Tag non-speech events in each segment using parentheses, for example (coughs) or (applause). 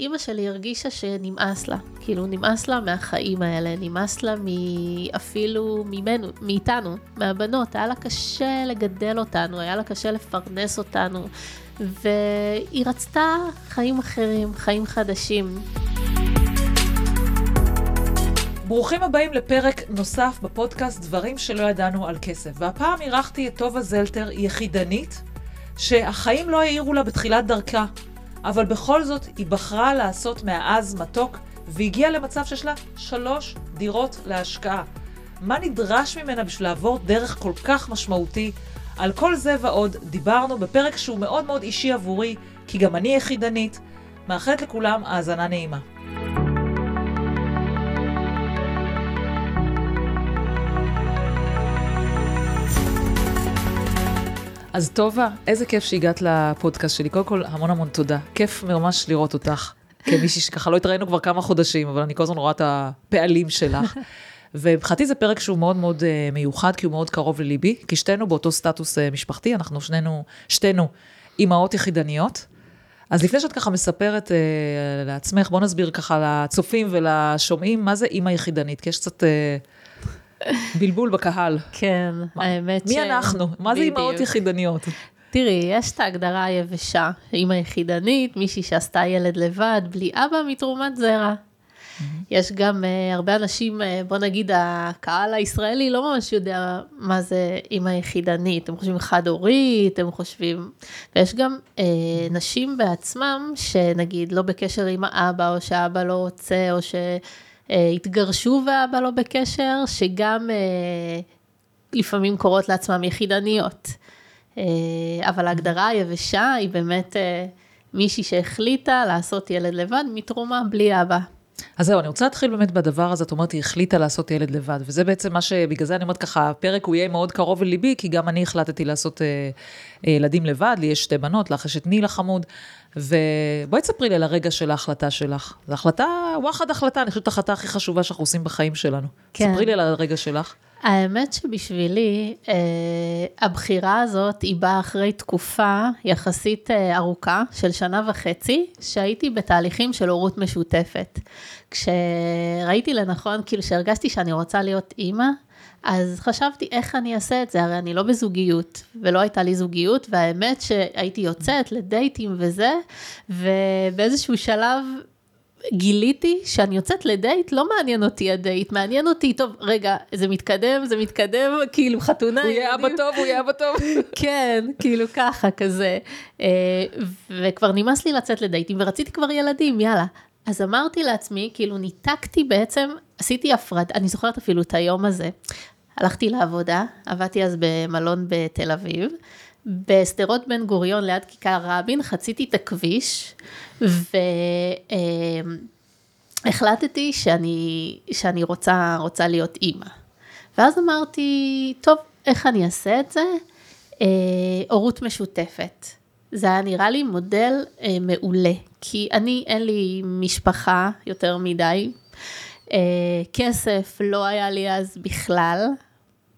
אימא שלי הרגישה שנמאס לה. כאילו, נמאס לה מהחיים האלה, נמאס לה אפילו ממנו, מאיתנו, מהבנות. היה לה קשה לגדל אותנו, היה לה קשה לפרנס אותנו, והיא רצתה חיים אחרים, חיים חדשים. ברוכים הבאים לפרק נוסף בפודקאסט דברים שלא ידענו על כסף. והפעם אירחתי את טובה זלטר, יחידנית, שהחיים לא העירו לה בתחילת דרכה, אבל בכל זאת היא בחרה לעשות מהעז מתוק, והגיעה למצב שיש לה שלוש דירות להשקעה. מה נדרש ממנה בשביל לעבור דרך כל כך משמעותי? על כל זה ועוד דיברנו בפרק שהוא מאוד מאוד אישי עבורי, כי גם אני יחידנית. מאחלת לכולם האזנה נעימה. אז טובה, איזה כיף שהגעת לפודקאסט שלי. קודם כל, המון המון תודה. כיף ממש לראות אותך. כמישהי שככה לא התראינו כבר כמה חודשים, אבל אני כל הזמן רואה את הפעלים שלך. (laughs) ומבחינתי זה פרק שהוא מאוד מאוד uh, מיוחד, כי הוא מאוד קרוב לליבי, כי שתינו באותו סטטוס uh, משפחתי, אנחנו שנינו, שתינו אימהות יחידניות. אז לפני שאת ככה מספרת uh, לעצמך, בוא נסביר ככה לצופים ולשומעים, מה זה אימא יחידנית, כי יש קצת... Uh, בלבול בקהל. כן, מה, האמת מי ש... מי אנחנו? מה זה אימהות יחידניות? תראי, יש את ההגדרה היבשה, אימא יחידנית, מישהי שעשתה ילד לבד, בלי אבא מתרומת זרע. Mm-hmm. יש גם uh, הרבה אנשים, uh, בוא נגיד הקהל הישראלי לא ממש יודע מה זה אימא יחידנית, הם חושבים חד-הורית, הם חושבים, ויש גם uh, נשים בעצמם שנגיד לא בקשר עם האבא, או שהאבא לא רוצה, או ש... אה, התגרשו ואבא לא בקשר, שגם אה, לפעמים קורות לעצמם יחידניות. אה, אבל ההגדרה היבשה היא באמת מישהי שהחליטה לעשות ילד לבד מתרומה בלי אבא. אז זהו, אני רוצה להתחיל באמת בדבר הזה, את אומרת, היא החליטה לעשות ילד לבד, וזה בעצם מה שבגלל זה אני אומרת ככה, הפרק הוא יהיה מאוד קרוב לליבי, כי גם אני החלטתי לעשות אה, ילדים לבד, לי יש שתי בנות, לך יש את נילה חמוד, ובואי תספרי לי על הרגע של ההחלטה שלך. זו החלטה, וואחד החלטה, אני חושבת ההחלטה הכי חשובה שאנחנו עושים בחיים שלנו. כן. ספרי לי על הרגע שלך. האמת שבשבילי, אה, הבחירה הזאת היא באה אחרי תקופה יחסית אה, ארוכה של שנה וחצי, שהייתי בתהליכים של הורות משותפת. כשראיתי לנכון, כאילו שהרגשתי שאני רוצה להיות אימא, אז חשבתי איך אני אעשה את זה, הרי אני לא בזוגיות, ולא הייתה לי זוגיות, והאמת שהייתי יוצאת לדייטים וזה, ובאיזשהו שלב גיליתי שאני יוצאת לדייט, לא מעניין אותי הדייט, מעניין אותי, טוב, רגע, זה מתקדם, זה מתקדם, כאילו חתונה. הוא יהיה אבא טוב, הוא יהיה אבא טוב. (laughs) כן, כאילו ככה, כזה. אה, וכבר נמאס לי לצאת לדייטים, ורציתי כבר ילדים, יאללה. אז אמרתי לעצמי, כאילו ניתקתי בעצם, עשיתי הפרדה, אני זוכרת אפילו את היום הזה. הלכתי לעבודה, עבדתי אז במלון בתל אביב, בשדרות בן גוריון ליד כיכר רבין, חציתי את הכביש, והחלטתי שאני, שאני רוצה, רוצה להיות אימא. ואז אמרתי, טוב, איך אני אעשה את זה? אה, הורות משותפת. זה היה נראה לי מודל אה, מעולה, כי אני, אין לי משפחה יותר מדי. אה, כסף לא היה לי אז בכלל,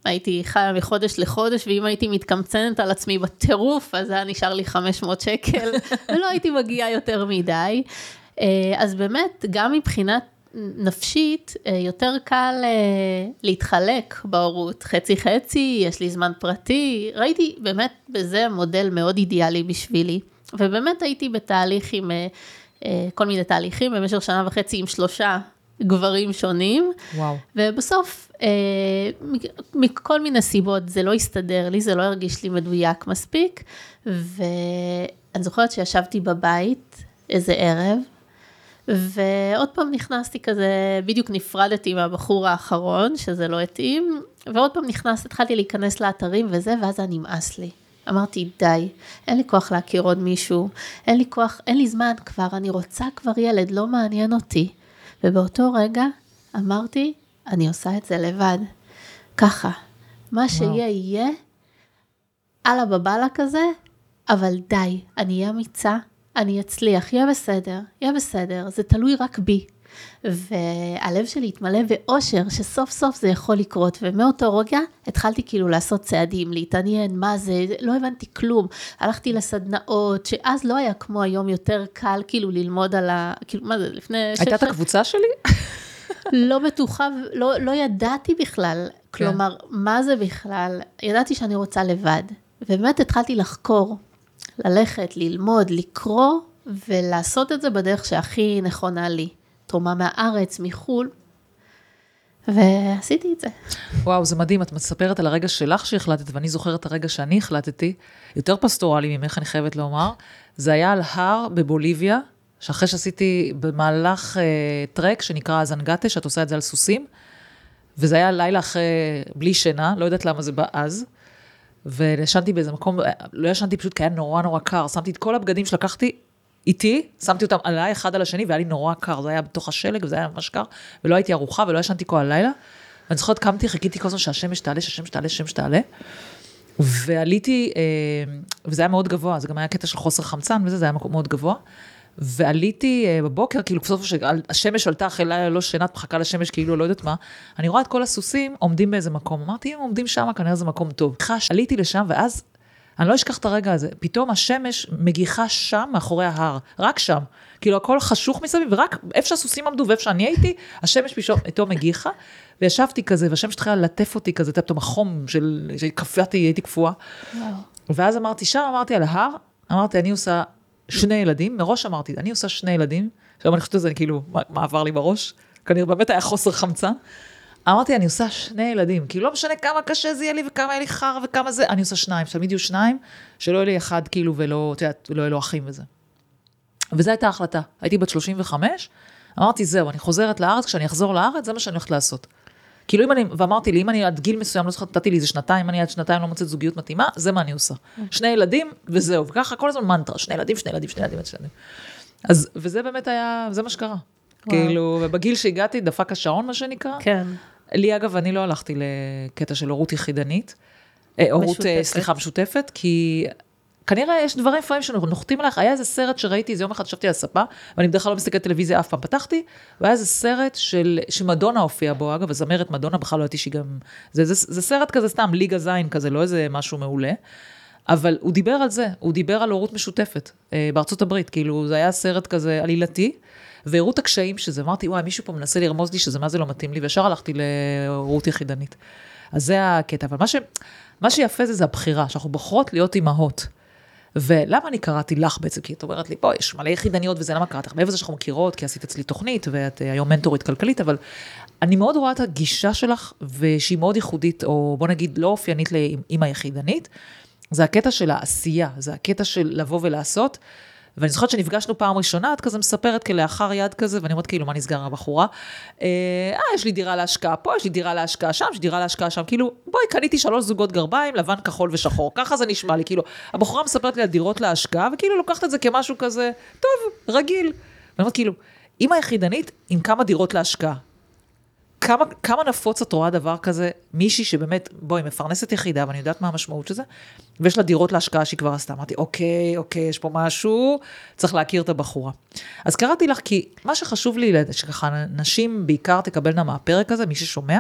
הייתי חיה מחודש לחודש, ואם הייתי מתקמצנת על עצמי בטירוף, אז היה נשאר לי 500 שקל, (laughs) ולא הייתי מגיעה יותר מדי. אה, אז באמת, גם מבחינת נפשית, אה, יותר קל אה, להתחלק בהורות, חצי חצי, יש לי זמן פרטי, ראיתי באמת בזה מודל מאוד אידיאלי בשבילי, ובאמת הייתי בתהליך עם כל מיני תהליכים במשך שנה וחצי עם שלושה גברים שונים. וואו. ובסוף, אה, מכל מיני סיבות זה לא הסתדר לי, זה לא הרגיש לי מדויק מספיק. ואני זוכרת שישבתי בבית איזה ערב, ועוד פעם נכנסתי כזה, בדיוק נפרדתי מהבחור האחרון, שזה לא התאים, ועוד פעם נכנסתי, התחלתי להיכנס לאתרים וזה, ואז זה נמאס לי. אמרתי, די, אין לי כוח להכיר עוד מישהו, אין לי כוח, אין לי זמן כבר, אני רוצה כבר ילד, לא מעניין אותי. ובאותו רגע אמרתי, אני עושה את זה לבד. ככה, מה שיהיה יהיה, אללה בבאללה כזה, אבל די, אני אהיה אמיצה, אני אצליח, יהיה בסדר, יהיה בסדר, זה תלוי רק בי. והלב שלי התמלא באושר שסוף סוף זה יכול לקרות, ומאותו רגע התחלתי כאילו לעשות צעדים, להתעניין מה זה, לא הבנתי כלום. הלכתי לסדנאות, שאז לא היה כמו היום יותר קל כאילו ללמוד על ה... כאילו, מה זה, לפני... הייתה את הקבוצה שלי? לא בטוחה, לא, לא ידעתי בכלל, כן. כלומר, מה זה בכלל? ידעתי שאני רוצה לבד, ובאמת התחלתי לחקור, ללכת, ללמוד, לקרוא, ולעשות את זה בדרך שהכי נכונה לי. תרומה מהארץ, מחו"ל, ועשיתי את זה. וואו, זה מדהים, את מספרת על הרגע שלך שהחלטת, ואני זוכרת את הרגע שאני החלטתי, יותר פסטורלי ממך, אני חייבת לומר. זה היה על הר בבוליביה, שאחרי שעשיתי במהלך אה, טרק שנקרא הזנגטה, שאת עושה את זה על סוסים, וזה היה לילה אחרי, בלי שינה, לא יודעת למה זה בא אז. וישנתי באיזה מקום, לא ישנתי פשוט כי היה נורא נורא קר, שמתי את כל הבגדים שלקחתי איתי, שמתי אותם עליי אחד על השני, והיה לי נורא קר, זה היה בתוך השלג, וזה היה ממש קר, ולא הייתי ערוכה ולא ישנתי כל הלילה. ואני זוכרת, קמתי, חיכיתי כל הזמן שהשמש תעלה, שהשמש תעלה, שהשמש תעלה. ועליתי, אה, וזה היה מאוד גבוה, זה גם היה קטע של חוסר חמצן וזה, זה היה מאוד גבוה. ועליתי אה, בבוקר, כאילו בסוף השמש עלתה אחרי לילה לא שינה, את מחכה לשמש, כאילו לא יודעת מה. אני רואה את כל הסוסים עומדים באיזה מקום. אמרתי, אם הם עומדים שם, כנראה זה מקום טוב. חש, עליתי לשם, ואז, אני לא אשכח את הרגע הזה, פתאום השמש מגיחה שם, מאחורי ההר, רק שם. כאילו הכל חשוך מסביב, ורק איפה שהסוסים עמדו ואיפה שאני הייתי, השמש פתאום מגיחה, וישבתי כזה, והשמש התחילה ללטף אותי כזה, פתאום החום של, שקפאתי, הייתי קפואה. ואז אמרתי, שם אמרתי על ההר, אמרתי, אני עושה שני ילדים, מראש אמרתי, אני עושה שני ילדים, עכשיו אני חושבת על זה, כאילו, מה, מה עבר לי בראש? כנראה באמת היה חוסר חמצן. אמרתי, אני עושה שני ילדים, כי לא משנה כמה קשה זה יהיה לי וכמה יהיה לי חרא וכמה זה, אני עושה שניים, שתמיד יהיו שניים, שלא יהיה לי אחד כאילו ולא, את יודעת, לא יהיו לו אחים וזה. וזו הייתה ההחלטה. הייתי בת 35, אמרתי, זהו, אני חוזרת לארץ, כשאני אחזור לארץ, זה מה שאני הולכת לעשות. כאילו אם אני, ואמרתי לי, אם אני עד גיל מסוים, לא זוכרת, נתתי לי איזה שנתיים, אני עד שנתיים לא מוצאת זוגיות מתאימה, זה מה אני עושה. שני ילדים, וזהו, וככה כל הזמן מנטרה, שני ילדים, שני ילדים, שני ילדים, שני ילדים. אז, וזה באמת היה, זה מה שקרה. כאילו, ובגיל שהגעתי, דפק השעון, מה שנקרא. כן. לי, אגב, אני לא הלכתי לקטע של הורות יחידנית. אה, הורות, סליחה, משותפת, כי כנראה יש דברים לפעמים שנוחתים עליך, היה איזה סרט שראיתי איזה יום אחד, ישבתי על הספה, ואני בדרך כלל לא מסתכלת טלוויזיה אף פעם, פתחתי, והיה איזה סרט של, שמדונה הופיעה בו, אגב, הזמרת מדונה, בכלל לא ידעתי שהיא גם, זה, זה, זה סרט כזה סתם, ליגה זין כזה, לא איזה משהו מעולה, אבל הוא דיבר על זה, הוא דיבר על הורות משותפת אה, בארצות הברית, כאילו, זה היה סרט כזה עלילתי, והראו את הקשיים שזה, אמרתי, וואי, מישהו פה מנסה לרמוז לי שזה מה זה לא מתאים לי, וישר הלכתי להורות יחידנית. אז זה הקטע, אבל מה, ש, מה שיפה זה, זה הבחירה, שאנחנו בוחרות להיות אימהות. ולמה אני קראתי לך בעצם? כי את אומרת לי, בואי, יש מלא יחידניות וזה, למה קראתי לך? מעבר לזה שאנחנו מכירות, כי עשית אצלי תוכנית, ואת אה, היום מנטורית כלכלית, אבל אני מאוד רואה את הגישה שלך, ושהיא מאוד ייחודית, או בוא נגיד, לא אופיינית לאימא יחידנית. זה הקטע של העשייה, זה הקטע של לבוא ולעשות. ואני זוכרת שנפגשנו פעם ראשונה, את כזה מספרת כלאחר יד כזה, ואני אומרת, כאילו, מה נסגר הבחורה? אה, אה, יש לי דירה להשקעה פה, יש לי דירה להשקעה שם, יש לי דירה להשקעה שם, כאילו, בואי, קניתי שלוש זוגות גרביים, לבן, כחול ושחור, ככה זה נשמע לי, כאילו, הבחורה מספרת לי על דירות להשקעה, וכאילו לוקחת את זה כמשהו כזה, טוב, רגיל. ואני אומרת, כאילו, אימא יחידנית עם כמה דירות להשקעה. כמה, כמה נפוץ את רואה דבר כזה, מישהי שבאמת, בואי, מפרנסת יחידה, ואני יודעת מה המשמעות של זה, ויש לה דירות להשקעה שהיא כבר עשתה. אמרתי, אוקיי, אוקיי, יש פה משהו, צריך להכיר את הבחורה. אז קראתי לך, כי מה שחשוב לי, שככה נשים בעיקר תקבלנה מהפרק הזה, מי ששומע,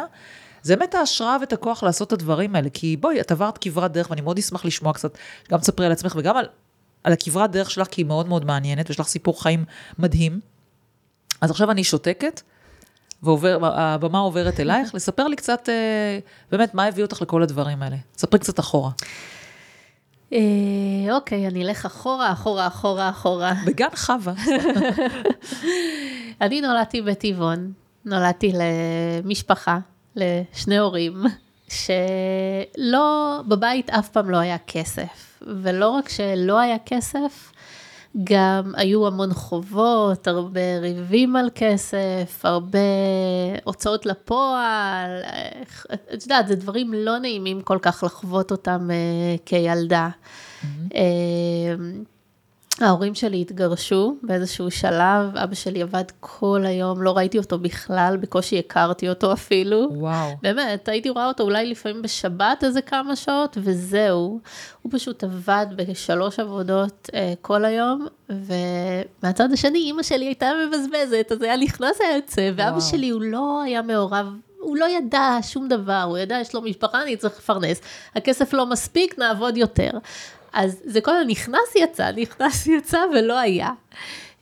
זה באמת ההשראה ואת הכוח לעשות את הדברים האלה. כי בואי, את עברת כברת דרך, ואני מאוד אשמח לשמוע קצת, גם תספרי על עצמך וגם על, על הכברת דרך שלך, כי היא מאוד מאוד מעניינת, ויש לך סיפור חיים מדהים. אז עכשיו אני שותקת, והבמה עוברת אלייך, לספר לי קצת, אה, באמת, מה הביא אותך לכל הדברים האלה? ספרי קצת אחורה. אה, אוקיי, אני אלך אחורה, אחורה, אחורה, אחורה. בגן חווה. (laughs) אני נולדתי בטבעון, נולדתי למשפחה, לשני הורים, שלא, בבית אף פעם לא היה כסף. ולא רק שלא היה כסף, גם היו המון חובות, הרבה ריבים על כסף, הרבה הוצאות לפועל, את יודעת, זה דברים לא נעימים כל כך לחוות אותם uh, כילדה. Mm-hmm. ההורים שלי התגרשו באיזשהו שלב, אבא שלי עבד כל היום, לא ראיתי אותו בכלל, בקושי הכרתי אותו אפילו. וואו. באמת, הייתי רואה אותו אולי לפעמים בשבת איזה כמה שעות, וזהו. הוא פשוט עבד בשלוש עבודות אה, כל היום, ומהצד השני, אימא שלי הייתה מבזבזת, אז היה נכנס, היה יוצא, ואבא. שלי הוא לא היה מעורב. הוא לא ידע שום דבר, הוא ידע, יש לו משפחה, אני צריך לפרנס, הכסף לא מספיק, נעבוד יותר. אז זה כל הזמן נכנס יצא, נכנס (laughs) יצא ולא היה.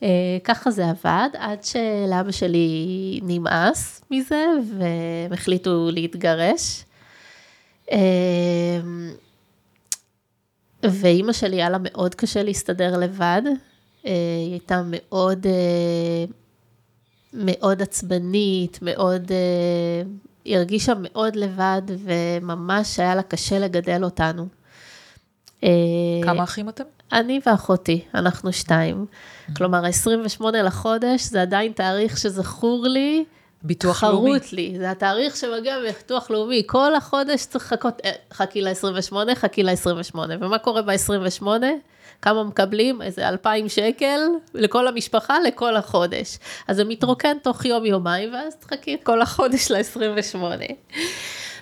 אה, ככה זה עבד, עד שלאבא שלי נמאס מזה, והם החליטו להתגרש. אה, ואימא שלי היה לה מאוד קשה להסתדר לבד, אה, היא הייתה מאוד, מאוד עצבנית, מאוד, היא הרגישה מאוד לבד, וממש היה לה קשה לגדל אותנו. אה, כמה אחים אתם? אני ואחותי, אנחנו שתיים. כלומר, ה-28 לחודש זה עדיין תאריך שזכור לי, ביטוח לאומי. חרוט לי, זה התאריך שמגיע מביטוח לאומי, כל החודש צריך לחכות, אה, חכי ל-28, חכי ל-28, ומה קורה ב-28? כמה מקבלים? איזה 2,000 שקל לכל המשפחה, לכל החודש. אז זה מתרוקן תוך יום-יומיים, ואז תחכי כל החודש ל-28.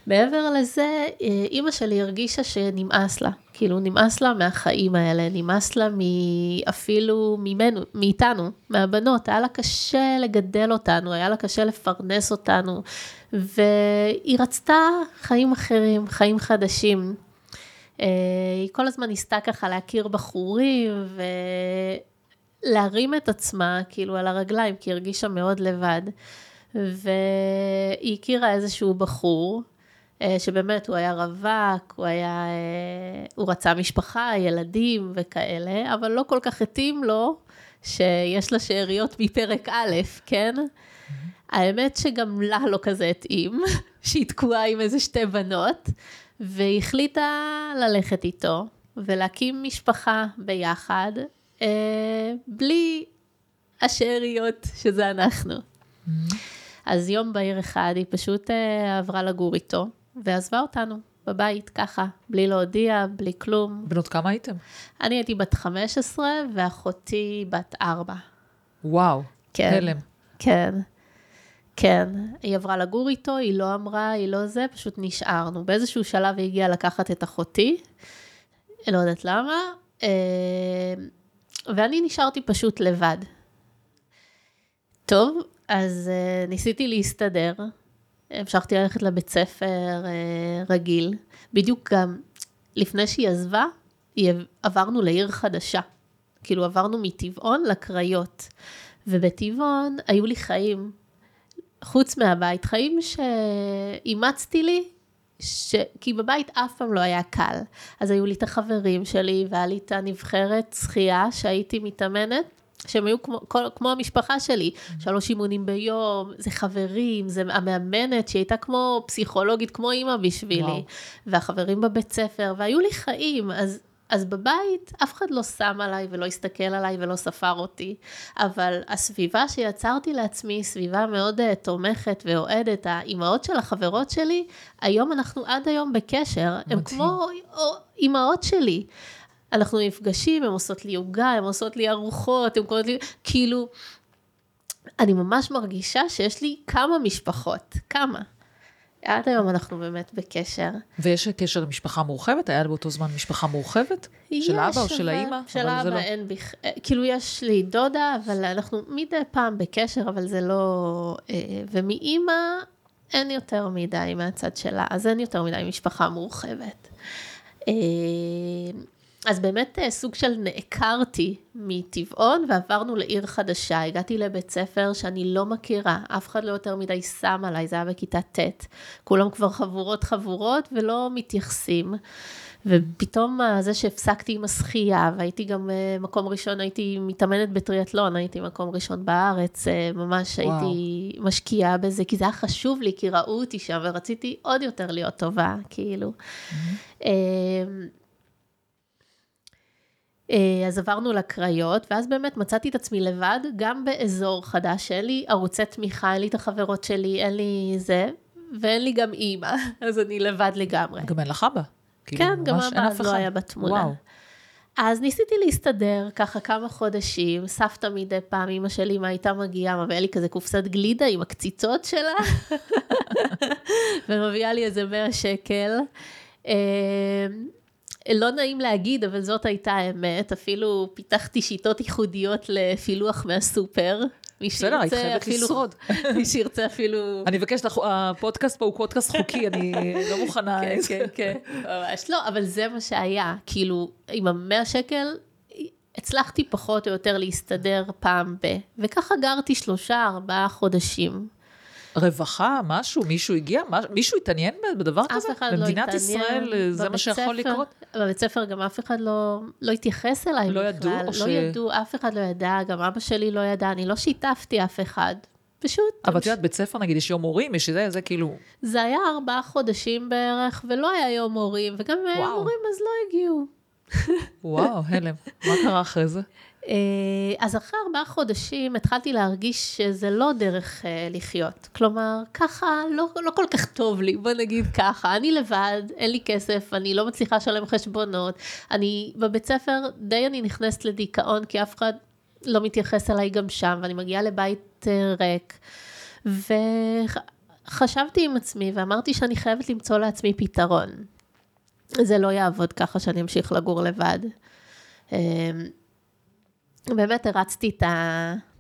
מעבר לזה, אה, אימא שלי הרגישה שנמאס לה, כאילו נמאס לה מהחיים האלה, נמאס לה מ- אפילו ממנו, מאיתנו, מהבנות, היה לה קשה לגדל אותנו, היה לה קשה לפרנס אותנו, והיא רצתה חיים אחרים, חיים חדשים. אה, היא כל הזמן ניסתה ככה להכיר בחורים ולהרים את עצמה כאילו על הרגליים, כי היא הרגישה מאוד לבד. והיא הכירה איזשהו בחור, שבאמת הוא היה רווק, הוא היה, אה, הוא רצה משפחה, ילדים וכאלה, אבל לא כל כך התאים לו שיש לה שאריות מפרק א', כן? האמת שגם לה לא כזה התאים, (laughs) שהיא תקועה עם איזה שתי בנות, והיא החליטה ללכת איתו ולהקים משפחה ביחד, אה, בלי השאריות שזה אנחנו. אז יום בהיר אחד היא פשוט אה, עברה לגור איתו, ועזבה אותנו בבית ככה, בלי להודיע, בלי כלום. בנות כמה הייתם? אני הייתי בת 15 ואחותי בת 4. וואו. כן. הלם. כן, כן. היא עברה לגור איתו, היא לא אמרה, היא לא זה, פשוט נשארנו. באיזשהו שלב היא הגיעה לקחת את אחותי, לא יודעת למה, אה, ואני נשארתי פשוט לבד. טוב, אז אה, ניסיתי להסתדר, המשכתי ללכת לבית ספר אה, רגיל. בדיוק גם לפני שהיא עזבה, עברנו לעיר חדשה. כאילו עברנו מטבעון לקריות. ובטבעון היו לי חיים, חוץ מהבית, חיים שאימצתי לי, ש... כי בבית אף פעם לא היה קל. אז היו לי את החברים שלי, והיה לי את הנבחרת שחייה שהייתי מתאמנת. שהם היו כמו, כל, כמו המשפחה שלי, שלוש אימונים ביום, זה חברים, זה המאמנת שהיא הייתה כמו פסיכולוגית, כמו אימא בשבילי, וואו. והחברים בבית ספר, והיו לי חיים, אז, אז בבית אף אחד לא שם עליי ולא הסתכל עליי ולא ספר אותי, אבל הסביבה שיצרתי לעצמי היא סביבה מאוד uh, תומכת ואוהדת, האימהות של החברות שלי, היום אנחנו עד היום בקשר, הן. כמו אימהות שלי. אנחנו נפגשים, הן עושות לי עוגה, הן עושות לי ארוחות, הן קוראות לי, כאילו, אני ממש מרגישה שיש לי כמה משפחות, כמה. עד היום אנחנו באמת בקשר. ויש קשר למשפחה מורחבת? היה באותו זמן משפחה מורחבת? של האבא או יש, של האימא? של האבא לא. אין בכ... אה, כאילו יש לי דודה, אבל אנחנו מדי פעם בקשר, אבל זה לא... אה, ומאימא אין יותר מדי מהצד שלה, אז אין יותר מדי משפחה מורחבת. אז באמת אה, סוג של נעקרתי מטבעון ועברנו לעיר חדשה. הגעתי לבית ספר שאני לא מכירה, אף אחד לא יותר מדי שם עליי, זה היה בכיתה ט'. כולם כבר חבורות חבורות ולא מתייחסים. ופתאום אה, זה שהפסקתי עם השחייה, והייתי גם אה, מקום ראשון, הייתי מתאמנת בטריאטלון, הייתי מקום ראשון בארץ, ממש וואו. הייתי משקיעה בזה, כי זה היה חשוב לי, כי ראו אותי שם, ורציתי עוד יותר להיות טובה, כאילו. אה, אז עברנו לקריות, ואז באמת מצאתי את עצמי לבד, גם באזור חדש, אין לי ערוצי תמיכה, אין לי את החברות שלי, אין לי זה, ואין לי גם אימא, (laughs) אז אני לבד לגמרי. גם אין לך אבא. כאילו, כן, גם אבא אז לא. היה בתמונה. וואו. אז ניסיתי להסתדר ככה כמה חודשים, סבתא מדי פעם, אמא שלי, מה הייתה מגיעה, מביאה לי כזה קופסת גלידה עם הקציצות שלה, (laughs) ומביאה לי איזה 100 שקל. לא נעים להגיד, אבל זאת הייתה האמת, אפילו פיתחתי שיטות ייחודיות לפילוח מהסופר. מי בסדר, היית חייבת לשרוד. (laughs) מי שירצה אפילו... אני מבקשת, הפודקאסט פה הוא פודקאסט חוקי, אני לא מוכנה. כן, כן, כן, ממש לא, אבל זה מה שהיה, כאילו, עם המאה שקל, הצלחתי פחות או יותר להסתדר פעם ב... וככה גרתי שלושה, ארבעה חודשים. רווחה, משהו, מישהו הגיע, מישהו התעניין בדבר כזה? אף אחד לא התעניין. במדינת ישראל אה, זה מה שיכול לקרות? בבית ספר גם אף אחד לא, לא התייחס אליי לא בכלל. ידעו, לא ש- ידעו, אף אחד לא ידע, גם אבא שלי לא ידע, אני לא שיתפתי אף אחד. פשוט, אבל את יודעת, בית ספר נגיד, יש יום הורים, יש זה, זה כאילו, זה היה ארבעה חודשים בערך, ולא היה יום הורים, וגם אם היה וואו. מורים אז לא הגיעו. (laughs) וואו, הלם. מה קרה אחרי זה? אה, אז אחרי ארבעה חודשים התחלתי להרגיש שזה לא דרך אה, לחיות. כלומר, ככה לא, לא כל כך טוב לי, בוא נגיד ככה. אני לבד, אין לי כסף, אני לא מצליחה לשלם חשבונות. אני בבית ספר, די אני נכנסת לדיכאון, כי אף אחד לא מתייחס אליי גם שם, ואני מגיעה לבית אה, ריק. וחשבתי עם עצמי ואמרתי שאני חייבת למצוא לעצמי פתרון. זה לא יעבוד ככה שאני אמשיך לגור לבד. באמת הרצתי את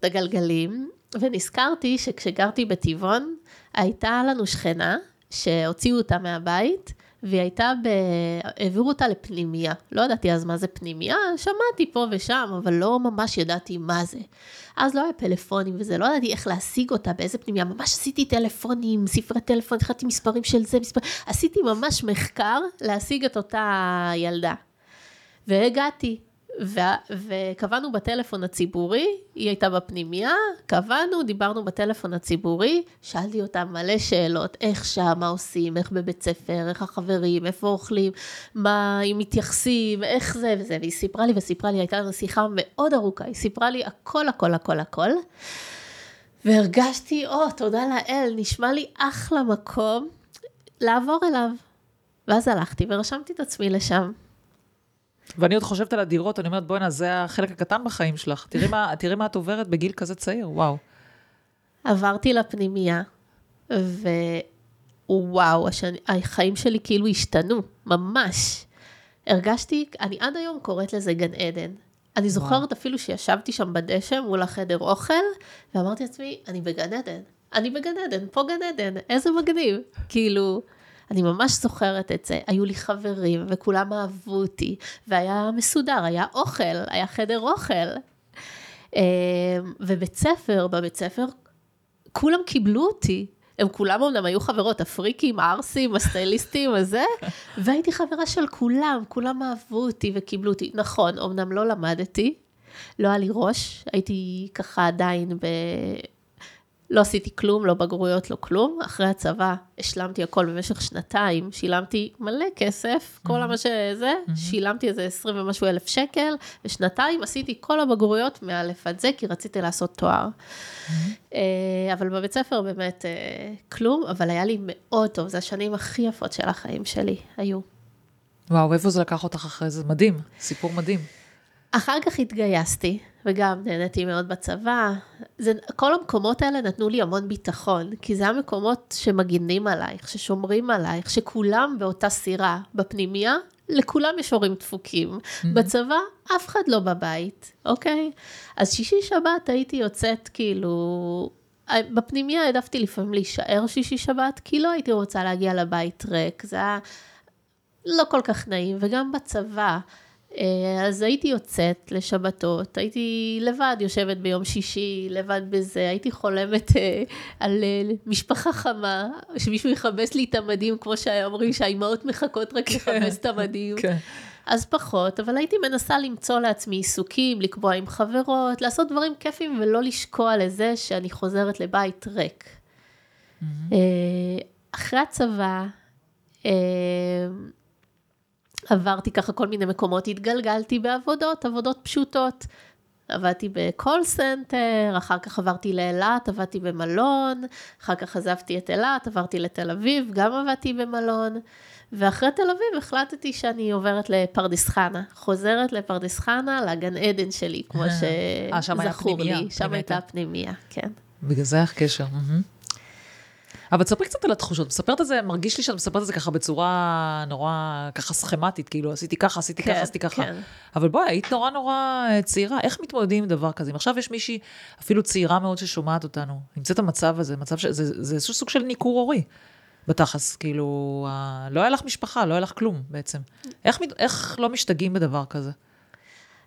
הגלגלים, ונזכרתי שכשגרתי בטבעון, הייתה לנו שכנה שהוציאו אותה מהבית, והיא הייתה, ב... העבירו אותה לפנימייה. לא ידעתי אז מה זה פנימייה, שמעתי פה ושם, אבל לא ממש ידעתי מה זה. אז לא היה פלאפונים וזה, לא ידעתי איך להשיג אותה, באיזה פנימייה. ממש עשיתי טלפונים, ספרי טלפון, התחלתי מספרים של זה, מספר... עשיתי ממש מחקר להשיג את אותה ילדה. והגעתי, ו- וקבענו בטלפון הציבורי, היא הייתה בפנימייה, קבענו, דיברנו בטלפון הציבורי, שאלתי אותה מלא שאלות, איך שם, מה עושים, איך בבית ספר, איך החברים, איפה אוכלים, מה, אם מתייחסים, איך זה וזה, והיא סיפרה לי וסיפרה לי, הייתה לנו שיחה מאוד ארוכה, היא סיפרה לי הכל, הכל, הכל, הכל, והרגשתי, או, תודה לאל, נשמע לי אחלה מקום לעבור אליו. ואז הלכתי ורשמתי את עצמי לשם. ואני עוד חושבת על הדירות, אני אומרת, בואנה, זה החלק הקטן בחיים שלך. תראי מה, (laughs) תראי מה את עוברת בגיל כזה צעיר, וואו. עברתי לפנימייה, ווואו, השני, החיים שלי כאילו השתנו, ממש. הרגשתי, אני עד היום קוראת לזה גן עדן. אני זוכרת אפילו שישבתי שם בדשא מול החדר אוכל, ואמרתי לעצמי, אני בגן עדן. אני בגן עדן, פה גן עדן, איזה מגניב. כאילו, אני ממש זוכרת את זה. היו לי חברים, וכולם אהבו אותי, והיה מסודר, היה אוכל, היה חדר אוכל. אה, ובית ספר, בבית ספר, כולם קיבלו אותי. הם כולם אמנם היו חברות, הפריקים, הערסים, הסטייליסטים, הזה, (laughs) והייתי חברה של כולם, כולם אהבו אותי וקיבלו אותי. נכון, אמנם לא למדתי, לא היה לי ראש, הייתי ככה עדיין ב... לא עשיתי כלום, לא בגרויות, לא כלום. אחרי הצבא השלמתי הכל במשך שנתיים, שילמתי מלא כסף, כל מה שזה, שילמתי איזה 20 ומשהו אלף שקל, ושנתיים עשיתי כל הבגרויות מאלף עד זה, כי רציתי לעשות תואר. אה, אבל בבית ספר באמת אה, כלום, אבל היה לי מאוד טוב, זה השנים הכי יפות של החיים שלי, היו. וואו, איפה זה לקח אותך אחרי זה? מדהים, סיפור מדהים. אחר כך התגייסתי, וגם נהניתי מאוד בצבא. זה, כל המקומות האלה נתנו לי המון ביטחון, כי זה המקומות שמגינים עלייך, ששומרים עלייך, שכולם באותה סירה. בפנימייה, לכולם יש הורים דפוקים. בצבא, אף אחד לא בבית, אוקיי? אז שישי שבת הייתי יוצאת כאילו... בפנימייה העדפתי לפעמים להישאר שישי שבת, כי לא הייתי רוצה להגיע לבית ריק, זה היה לא כל כך נעים, וגם בצבא. אה, אז הייתי יוצאת לשבתות, הייתי לבד יושבת ביום שישי, לבד בזה, הייתי חולמת אה, על אה, משפחה חמה, שמישהו יכבס לי את המדים, כמו שאומרים שהאימהות מחכות רק לכבס את המדים. כן. אז פחות, אבל הייתי מנסה למצוא לעצמי עיסוקים, לקבוע עם חברות, לעשות דברים כיפים ולא לשקוע לזה שאני חוזרת לבית ריק. אה, אחרי הצבא, עברתי ככה כל מיני מקומות, התגלגלתי בעבודות, עבודות פשוטות. עבדתי ב call center, אחר כך עברתי לאילת, עבדתי במלון, אחר כך עזבתי את אילת, עברתי לתל אביב, גם עבדתי במלון, ואחרי תל אביב החלטתי שאני עוברת לפרדס חנה, חוזרת לפרדס חנה, לגן עדן שלי, כמו אה, שזכור פנימייה, לי, שם. הייתה פנימייה, כן. בגלל זה היה קשר. אבל תספרי קצת על התחושות. מספרת את זה, מרגיש לי שאת מספרת את זה ככה בצורה נורא ככה סכמטית, כאילו עשיתי ככה, עשיתי ככה, כן, עשיתי ככה. כן. אבל בואי, היית נורא נורא אה, צעירה, איך מתמודדים עם דבר כזה? אם עכשיו יש מישהי, אפילו צעירה מאוד ששומעת אותנו, נמצאת במצב הזה, מצב ש... זה, זה איזשהו סוג של ניכור הורי. בתכלס, כאילו, לא היה לך משפחה, לא היה לך כלום בעצם. איך, מת- איך לא משתגעים בדבר כזה?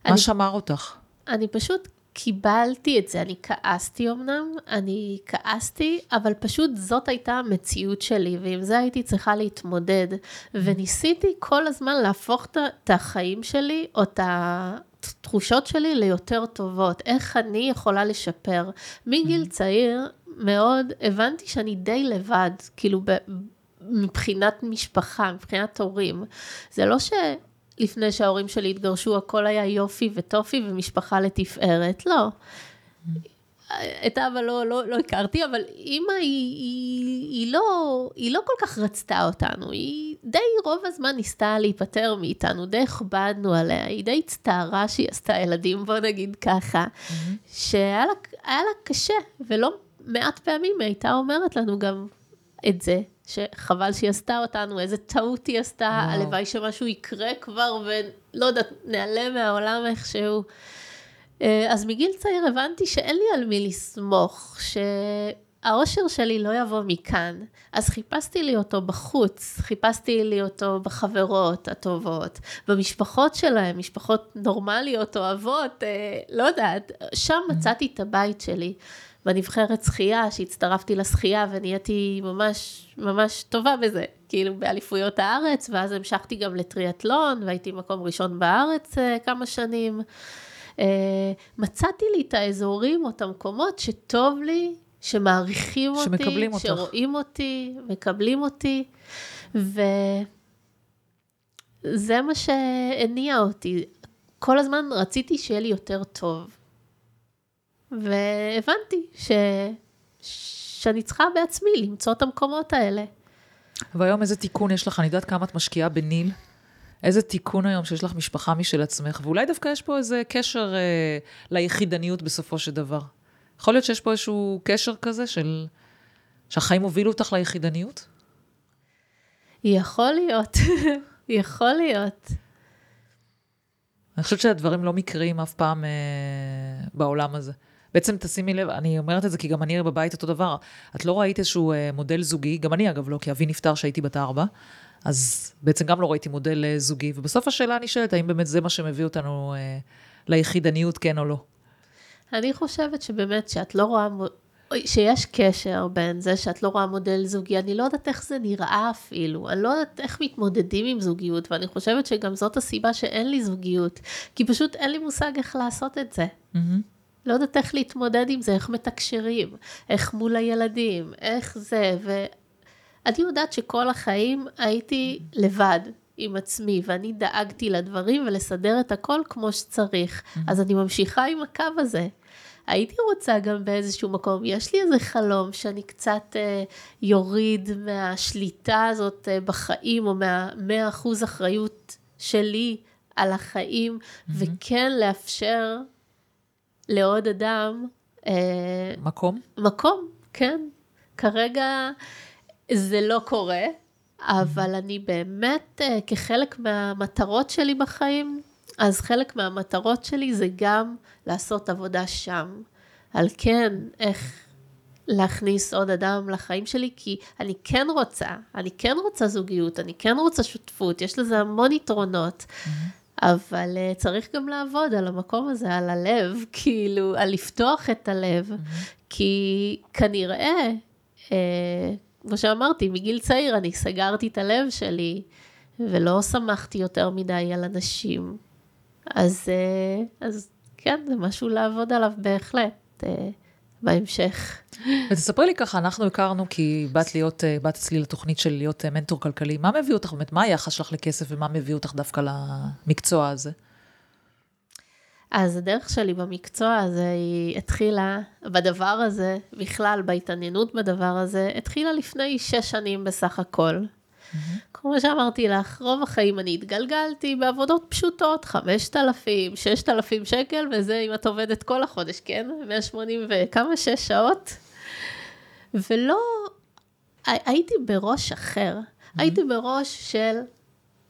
מה אני- שמר אותך? אני פשוט קיבלתי את זה, אני כעסתי אמנם, אני כעסתי, אבל פשוט זאת הייתה המציאות שלי, ועם זה הייתי צריכה להתמודד. וניסיתי כל הזמן להפוך את החיים שלי, או את התחושות שלי ליותר טובות. איך אני יכולה לשפר. מגיל צעיר מאוד הבנתי שאני די לבד, כאילו ב... מבחינת משפחה, מבחינת הורים. זה לא שלפני שההורים שלי התגרשו הכל היה יופי וטופי ומשפחה לתפארת, לא. את אבא לא, לא, לא הכרתי, אבל אימא היא, היא, היא, לא, היא לא כל כך רצתה אותנו, היא די רוב הזמן ניסתה להיפטר מאיתנו, די הכבדנו עליה, היא די הצטערה שהיא עשתה ילדים, בוא נגיד ככה, שהיה לה, לה קשה, ולא מעט פעמים היא הייתה אומרת לנו גם את זה, שחבל שהיא עשתה אותנו, איזה טעות היא עשתה, וואו. הלוואי שמשהו יקרה כבר, ולא יודעת, נעלם מהעולם איכשהו. אה, אז מגיל צעיר הבנתי שאין לי על מי לסמוך, שהאושר שלי לא יבוא מכאן. אז חיפשתי לי אותו בחוץ, חיפשתי לי אותו בחברות הטובות, במשפחות שלהם, משפחות נורמליות, אוהבות, אה, לא יודעת, שם מצאתי את הבית שלי. בנבחרת שחייה, שהצטרפתי לשחייה ונהייתי ממש ממש טובה בזה, כאילו באליפויות הארץ, ואז המשכתי גם לטריאטלון, והייתי מקום ראשון בארץ אה, כמה שנים. אה, מצאתי לי את האזורים או את המקומות שטוב לי, שמעריכים אותי, אותך. שרואים אותי, מקבלים אותי, וזה מה שהניע אותי. כל הזמן רציתי שיהיה לי יותר טוב. והבנתי ש... שאני צריכה בעצמי למצוא את המקומות האלה. והיום איזה תיקון יש לך? אני יודעת כמה את משקיעה בניל. איזה תיקון היום שיש לך משפחה משל עצמך, ואולי דווקא יש פה איזה קשר אה, ליחידניות בסופו של דבר. יכול להיות שיש פה איזשהו קשר כזה של... שהחיים הובילו אותך ליחידניות? יכול להיות, (laughs) יכול להיות. אני חושבת שהדברים לא מקריים אף פעם אה, בעולם הזה. בעצם תשימי לב, אני אומרת את זה כי גם אני בבית אותו דבר. את לא ראית איזשהו אה, מודל זוגי, גם אני אגב לא, כי אבי נפטר כשהייתי בת ארבע, אז בעצם גם לא ראיתי מודל אה, זוגי, ובסוף השאלה נשאלת, האם באמת זה מה שמביא אותנו אה, ליחידניות, כן או לא? אני חושבת שבאמת שאת לא רואה, שיש קשר בין זה שאת לא רואה מודל זוגי, אני לא יודעת איך זה נראה אפילו, אני לא יודעת איך מתמודדים עם זוגיות, ואני חושבת שגם זאת הסיבה שאין לי זוגיות, כי פשוט אין לי מושג איך לעשות את זה. מהמם. לא יודעת איך להתמודד עם זה, איך מתקשרים, איך מול הילדים, איך זה, ואני יודעת שכל החיים הייתי לבד עם עצמי, ואני דאגתי לדברים ולסדר את הכל כמו שצריך, אז אני ממשיכה עם הקו הזה. הייתי רוצה גם באיזשהו מקום, יש לי איזה חלום שאני קצת אה, יוריד מהשליטה הזאת אה, בחיים, או מהמאה אחוז אחריות שלי על החיים, וכן לאפשר לעוד אדם אה, מקום? מקום, כן. כרגע זה לא קורה, אבל אני באמת, אה, כחלק מהמטרות שלי בחיים, אז חלק מהמטרות שלי זה גם לעשות עבודה שם. על כן, איך להכניס עוד אדם לחיים שלי, כי אני כן רוצה, אני כן רוצה זוגיות, אני כן רוצה שותפות, יש לזה המון יתרונות. אבל uh, צריך גם לעבוד על המקום הזה, על הלב, (laughs) כאילו, על לפתוח את הלב, כי כנראה, uh, כמו שאמרתי, מגיל צעיר אני סגרתי את הלב שלי, ולא שמחתי יותר מדי על אנשים. אז, uh, אז כן, זה משהו לעבוד עליו בהחלט, uh, בהמשך. ותספרי לי ככה, אנחנו הכרנו כי באת להיות, אה, באת אצלי לתוכנית של להיות אה, מנטור כלכלי. מה מביא אותך באמת? מה היחס שלך לכסף ומה מביא אותך דווקא למקצוע הזה? אז הדרך שלי במקצוע הזה היא התחילה, בדבר הזה, בכלל בהתעניינות בדבר הזה, התחילה לפני שש שנים בסך הכל. כמו שאמרתי לך, רוב החיים אני התגלגלתי בעבודות פשוטות, 5,000, 6,000 שקל, וזה אם את עובדת כל החודש, כן? 180 וכמה, 6 שעות. ולא, הייתי בראש אחר. הייתי בראש של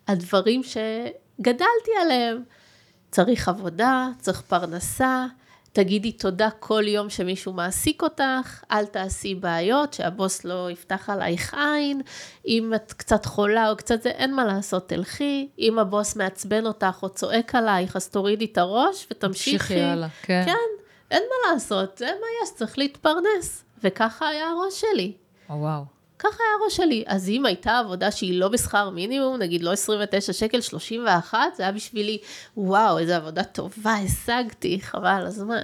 הדברים שגדלתי עליהם. צריך עבודה, צריך פרנסה, תגידי תודה כל יום שמישהו מעסיק אותך, אל תעשי בעיות, שהבוס לא יפתח עלייך עין, אם את קצת חולה או קצת זה, אין מה לעשות, תלכי, אם הבוס מעצבן אותך או צועק עלייך, אז תורידי את הראש ותמשיכי. תמשיכי הלאה, כן. כן, אין מה לעשות, זה מה יש, צריך להתפרנס. וככה היה הראש שלי. או, וואו. ככה היה הראש שלי. אז אם הייתה עבודה שהיא לא בשכר מינימום, נגיד לא 29 שקל, 31, זה היה בשבילי, וואו, איזה עבודה טובה, השגתי, חבל על הזמן.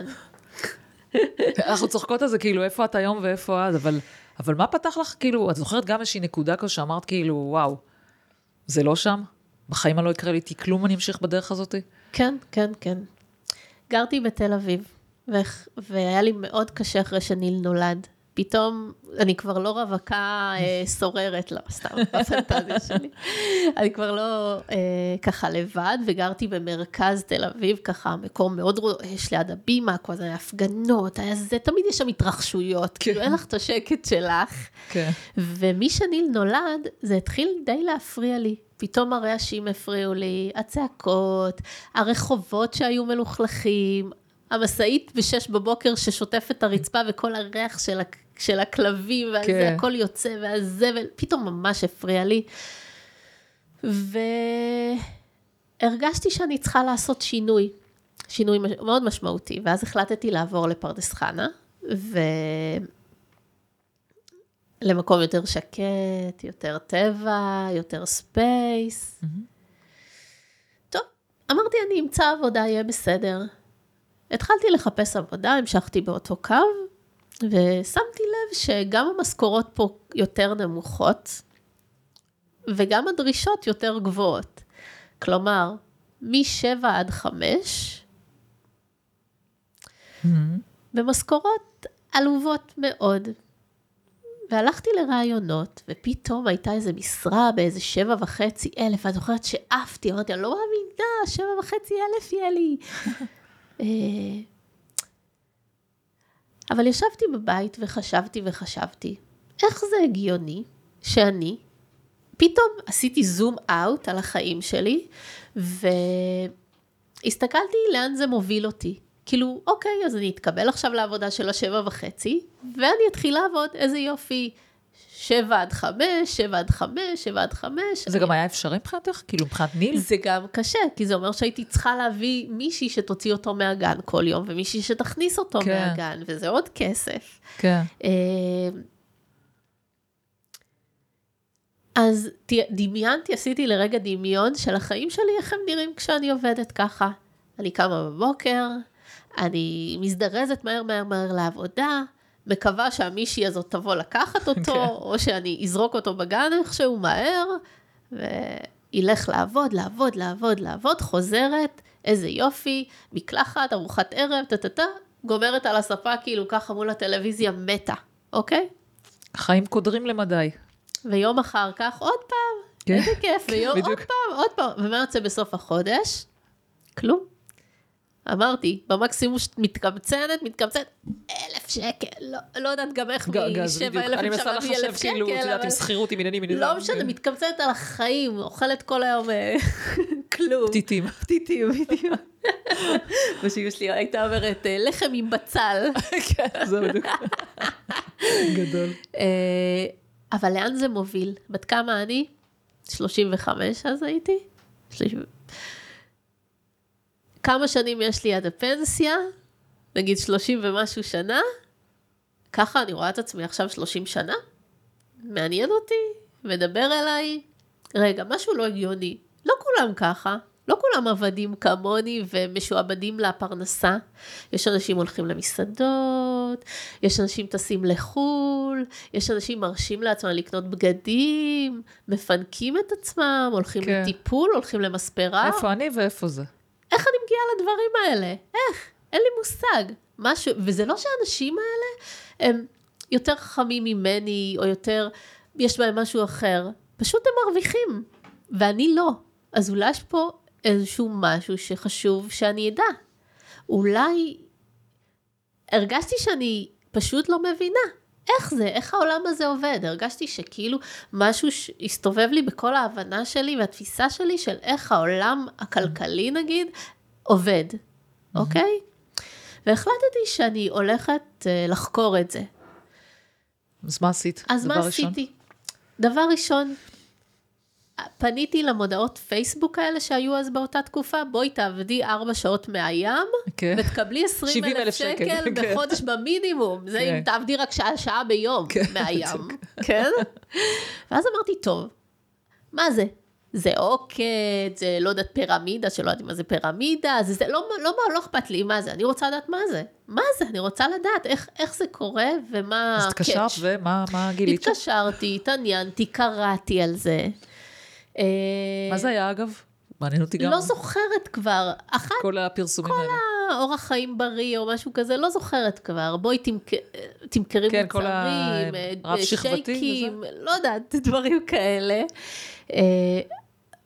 אנחנו צוחקות על זה, כאילו, איפה את היום ואיפה אז, אבל, אבל מה פתח לך, כאילו, את זוכרת גם איזושהי נקודה כזו שאמרת, כאילו, וואו, זה לא שם? בחיים לא יקרה לי איתי כלום, אני אמשיך בדרך הזאת? כן, כן, כן. גרתי בתל אביב, והיה לי מאוד קשה אחרי שניל נולד. פתאום אני כבר לא רווקה אה, סוררת, לא, סתם, (laughs) בפנטזיה שלי. אני כבר לא אה, ככה לבד, וגרתי במרכז תל אביב, ככה מקום מאוד רועש ליד הבימה, כל הזמן הפגנות, היה זה, תמיד יש שם התרחשויות, כן. כאילו אין לך את השקט שלך. כן. ומשניל נולד, זה התחיל די להפריע לי. פתאום הרעשים הפריעו לי, הצעקות, הרחובות שהיו מלוכלכים, המשאית בשש בבוקר ששוטפת את הרצפה וכל הריח של, של הכלבים, וזה כן. הכל יוצא, והזבל, פתאום ממש הפריע לי. והרגשתי שאני צריכה לעשות שינוי, שינוי מאוד משמעותי, ואז החלטתי לעבור לפרדס חנה, ו... למקום יותר שקט, יותר טבע, יותר space. Mm-hmm. טוב, אמרתי, אני אמצא עבודה, יהיה בסדר. התחלתי לחפש עבודה, המשכתי באותו קו, ושמתי לב שגם המשכורות פה יותר נמוכות, וגם הדרישות יותר גבוהות. כלומר, מ-7 עד 5, mm-hmm. במשכורות עלובות מאוד. והלכתי לראיונות, ופתאום הייתה איזו משרה באיזה שבע וחצי אלף, אני זוכרת שעפתי, אמרתי, אני לא מאמינה, שבע וחצי אלף יהיה לי. (laughs) אבל ישבתי בבית וחשבתי וחשבתי, איך זה הגיוני שאני פתאום עשיתי זום אאוט על החיים שלי, והסתכלתי לאן זה מוביל אותי. כאילו, אוקיי, אז אני אתקבל עכשיו לעבודה של השבע וחצי, ואני אתחיל לעבוד, איזה יופי. שבע עד חמש, שבע עד חמש, שבע עד חמש. זה גם היה אפשרי מבחינתך? כאילו מבחינת ניל? זה גם קשה, כי זה אומר שהייתי צריכה להביא מישהי שתוציא אותו מהגן כל יום, ומישהי שתכניס אותו כן. מהגן, וזה עוד כסף. כן. אה, אז דמיינתי, עשיתי לרגע דמיון של החיים שלי, איך הם נראים כשאני עובדת ככה. אני קמה בבוקר, אני מזדרזת מהר מהר מהר לעבודה, מקווה שהמישהי הזאת תבוא לקחת (laughs) אותו, כן. או שאני אזרוק אותו בגן איכשהו מהר, וילך לעבוד, לעבוד, לעבוד, לעבוד, חוזרת, איזה יופי, מקלחת, ארוחת ערב, טה-טה-טה, גומרת על הספה כאילו ככה מול הטלוויזיה מתה, אוקיי? חיים קודרים למדי. ויום אחר כך עוד פעם, כן. איזה כיף, ויום עוד פעם, עוד פעם, ומה יוצא בסוף החודש? כלום. אמרתי, במקסימום מתקמצנת, מתקמצנת, אלף שקל, לא, לא יודעת גם איך משבע אלף להביא אלף שקל. כאילו, את יודעת, עם שכירות, עם עניינים, לא משנה, מתקמצנת על החיים, אוכלת כל היום אה, (laughs) כלום. פתיתים. פתיתים, בדיוק. (laughs) ושאימא שלי הייתה אומרת, אה, לחם עם בצל. (laughs) כן, זה בדיוק. גדול. אה, אבל לאן זה מוביל? בת כמה אני? 35 אז הייתי? כמה שנים יש לי עד הפנסיה, נגיד 30 ומשהו שנה, ככה אני רואה את עצמי עכשיו 30 שנה, מעניין אותי, מדבר אליי, רגע, משהו לא הגיוני, לא כולם ככה, לא כולם עבדים כמוני ומשועבדים לפרנסה. יש אנשים הולכים למסעדות, יש אנשים טסים לחו"ל, יש אנשים מרשים לעצמם לקנות בגדים, מפנקים את עצמם, הולכים כן. לטיפול, הולכים למספרה. איפה אני ואיפה זה? מגיעה לדברים האלה? איך? אין לי מושג. משהו, וזה לא שהאנשים האלה הם יותר חכמים ממני, או יותר, יש בהם משהו אחר. פשוט הם מרוויחים, ואני לא. אז אולי יש פה איזשהו משהו שחשוב שאני אדע. אולי הרגשתי שאני פשוט לא מבינה. איך זה, איך העולם הזה עובד? הרגשתי שכאילו משהו הסתובב לי בכל ההבנה שלי והתפיסה שלי של איך העולם הכלכלי נגיד עובד, אוקיי? והחלטתי שאני הולכת אה, לחקור את זה. אז מה עשית? אז מה ראשון? עשיתי? דבר ראשון, פניתי למודעות פייסבוק האלה שהיו אז באותה תקופה, בואי תעבדי ארבע שעות מהים, okay. כן. ותקבלי 20 אלף שקל כן. בחודש במינימום. זה אם כן. תעבדי רק שעה-שעה ביום מהים, כן? ואז אמרתי, טוב, מה זה? זה עוקד, זה לא יודעת פירמידה, שלא יודעת מה זה פירמידה, זה, זה לא, לא, לא, לא אכפת לי מה זה, אני רוצה לדעת מה זה. מה זה? אני רוצה לדעת איך, איך זה קורה ומה. אז התקשרת ומה גילית? התקשרתי, התעניינתי, קראתי על זה. אה, מה זה היה אגב? מעניין אותי גם. לא זוכרת כבר. אחת, כל הפרסומים כל האלה. כל האורח חיים בריא או משהו כזה, לא זוכרת כבר. בואי תמכ... תמכרי כן, מוצרים, אה, שייקים, לא יודעת, דברים כאלה. אה,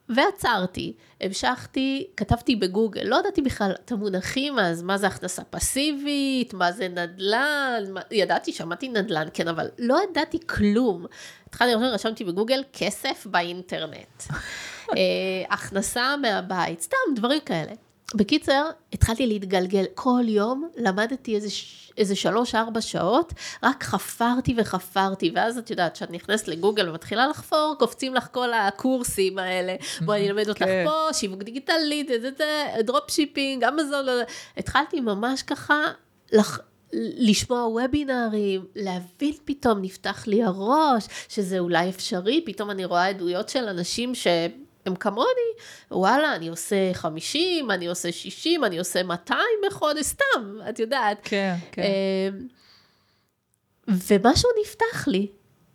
ועצרתי, המשכתי, כתבתי בגוגל, לא ידעתי בכלל את המונחים אז, מה זה הכנסה פסיבית, מה זה נדל"ן, מה, ידעתי, שמעתי נדל"ן, כן, אבל לא ידעתי כלום. התחלתי רשמתי בגוגל, כסף באינטרנט. (laughs) אה, הכנסה מהבית, סתם דברים כאלה. בקיצר, התחלתי להתגלגל. כל יום למדתי איזה, איזה שלוש-ארבע שעות, רק חפרתי וחפרתי, ואז את יודעת, כשאת נכנסת לגוגל ומתחילה לחפור, קופצים לך כל הקורסים האלה. בואי אני אלמד אותך כן. פה, שיווק דיגיטלי, dropshipping, אמזון, התחלתי ממש ככה לח... לשמוע וובינארים, להבין פתאום, נפתח לי הראש, שזה אולי אפשרי, פתאום אני רואה עדויות של אנשים ש... הם כמוני, וואלה, אני עושה 50, אני עושה 60, אני עושה 200 בחודש, סתם, את יודעת. כן, כן. אמ, ומשהו נפתח לי,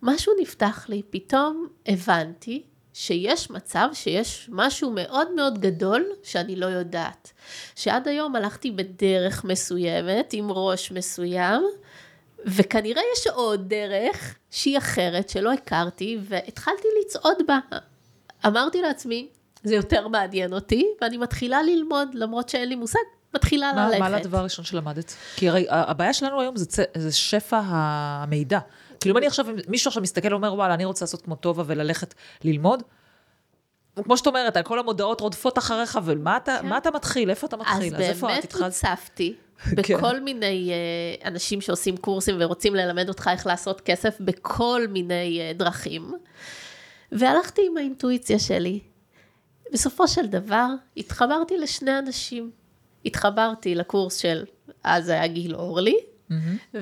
משהו נפתח לי, פתאום הבנתי שיש מצב שיש משהו מאוד מאוד גדול שאני לא יודעת. שעד היום הלכתי בדרך מסוימת, עם ראש מסוים, וכנראה יש עוד דרך שהיא אחרת, שלא הכרתי, והתחלתי לצעוד בה. אמרתי לעצמי, זה יותר מעניין אותי, ואני מתחילה ללמוד, למרות שאין לי מושג, מתחילה מה, ללכת. מה לדבר הראשון שלמדת? כי הרי הבעיה שלנו היום זה, זה שפע המידע. כאילו אם אני עכשיו, מישהו עכשיו מסתכל ואומר, וואלה, אני רוצה לעשות כמו טובה וללכת ללמוד, כמו שאת אומרת, על כל המודעות רודפות אחריך, ומה אתה, כן. אתה מתחיל? איפה אתה מתחיל? אז, אז באמת הוצפתי (laughs) כן. בכל מיני uh, אנשים שעושים קורסים ורוצים ללמד אותך איך לעשות כסף בכל מיני uh, דרכים. והלכתי עם האינטואיציה שלי. בסופו של דבר, התחברתי לשני אנשים. התחברתי לקורס של, אז היה גיל אורלי, mm-hmm.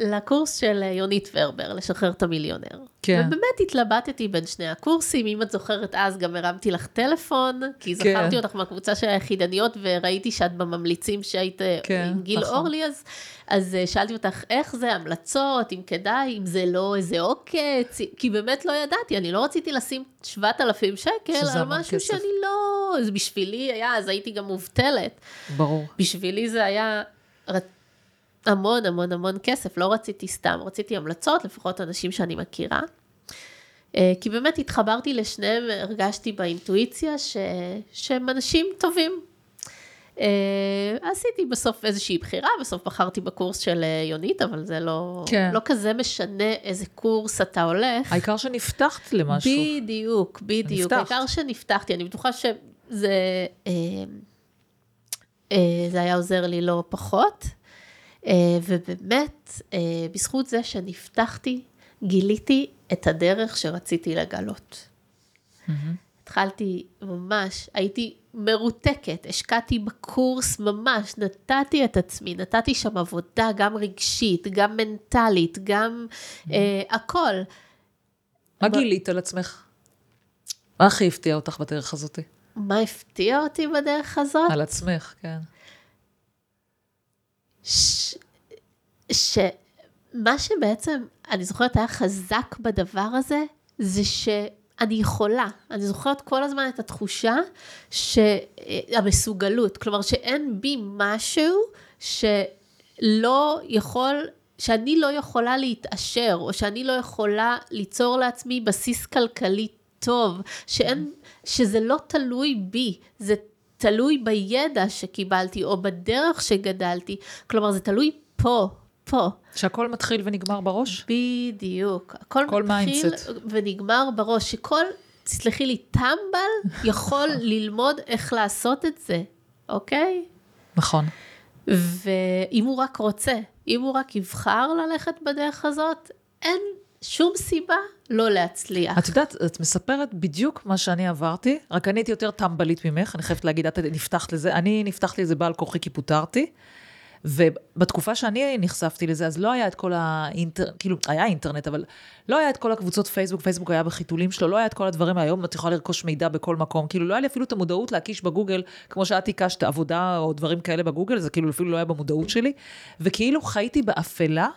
ולקורס של יונית ורבר, לשחרר את המיליונר. כן. ובאמת התלבטתי בין שני הקורסים, אם את זוכרת אז גם הרמתי לך טלפון, כי כן. זכרתי כן. אותך מהקבוצה של היחידניות, וראיתי שאת בממליצים שהיית אה, כן, עם גיל נכון. אורלי, אז, אז אה, שאלתי אותך איך זה, המלצות, אם כדאי, אם זה לא איזה עוקץ, כי באמת לא ידעתי, אני לא רציתי לשים 7,000 שקל על משהו כסף. שאני לא, זה בשבילי היה, אז הייתי גם מובטלת. ברור. בשבילי זה היה... המון המון המון כסף, לא רציתי סתם, רציתי המלצות, לפחות אנשים שאני מכירה. אה, כי באמת התחברתי לשניהם, הרגשתי באינטואיציה ש... שהם אנשים טובים. אה, עשיתי בסוף איזושהי בחירה, בסוף בחרתי בקורס של אה, יונית, אבל זה לא, כן. לא כזה משנה איזה קורס אתה הולך. העיקר שנפתחת למשהו. בדיוק, בדיוק. נפתחת. העיקר שנפתחתי, אני בטוחה שזה זה היה עוזר לי לא פחות. אה, ובאמת, אה, בזכות זה שנפתחתי, גיליתי את הדרך שרציתי לגלות. Mm-hmm. התחלתי ממש, הייתי מרותקת, השקעתי בקורס ממש, נתתי את עצמי, נתתי שם עבודה גם רגשית, גם מנטלית, גם mm-hmm. אה, הכל. מה גילית על עצמך? מה הכי הפתיע אותך בדרך הזאת? מה הפתיע אותי בדרך הזאת? על עצמך, כן. ש... שמה שבעצם, אני זוכרת, היה חזק בדבר הזה, זה שאני יכולה. אני זוכרת כל הזמן את התחושה שהמסוגלות, כלומר שאין בי משהו שלא יכול, שאני לא יכולה להתעשר, או שאני לא יכולה ליצור לעצמי בסיס כלכלי טוב, שאין, שזה לא תלוי בי, זה תלוי בידע שקיבלתי או בדרך שגדלתי. כלומר, זה תלוי פה, פה. שהכל מתחיל ונגמר בראש? בדיוק. הכל כל מתחיל mindset. ונגמר בראש, שכל, תסלחי לי, טמבל יכול (laughs) ללמוד איך לעשות את זה, אוקיי? נכון. ואם הוא רק רוצה, אם הוא רק יבחר ללכת בדרך הזאת, אין שום סיבה לא להצליח. את יודעת, את מספרת בדיוק מה שאני עברתי, רק אני הייתי יותר טמבלית ממך, אני חייבת להגיד, את נפתחת לזה, אני נפתחתי לזה בעל כורחי כי פוטרתי, ובתקופה שאני נחשפתי לזה, אז לא היה את כל האינטרנט, כאילו, היה אינטרנט, אבל לא היה את כל הקבוצות פייסבוק, פייסבוק היה בחיתולים שלו, לא היה את כל הדברים, היום את יכולה לרכוש מידע בכל מקום, כאילו, לא היה לי אפילו את המודעות להקיש בגוגל, כמו שאת הקשת עבודה או דברים כאלה בגוגל, זה כאילו אפילו לא היה במודעות שלי, וכאילו חייתי באפלה,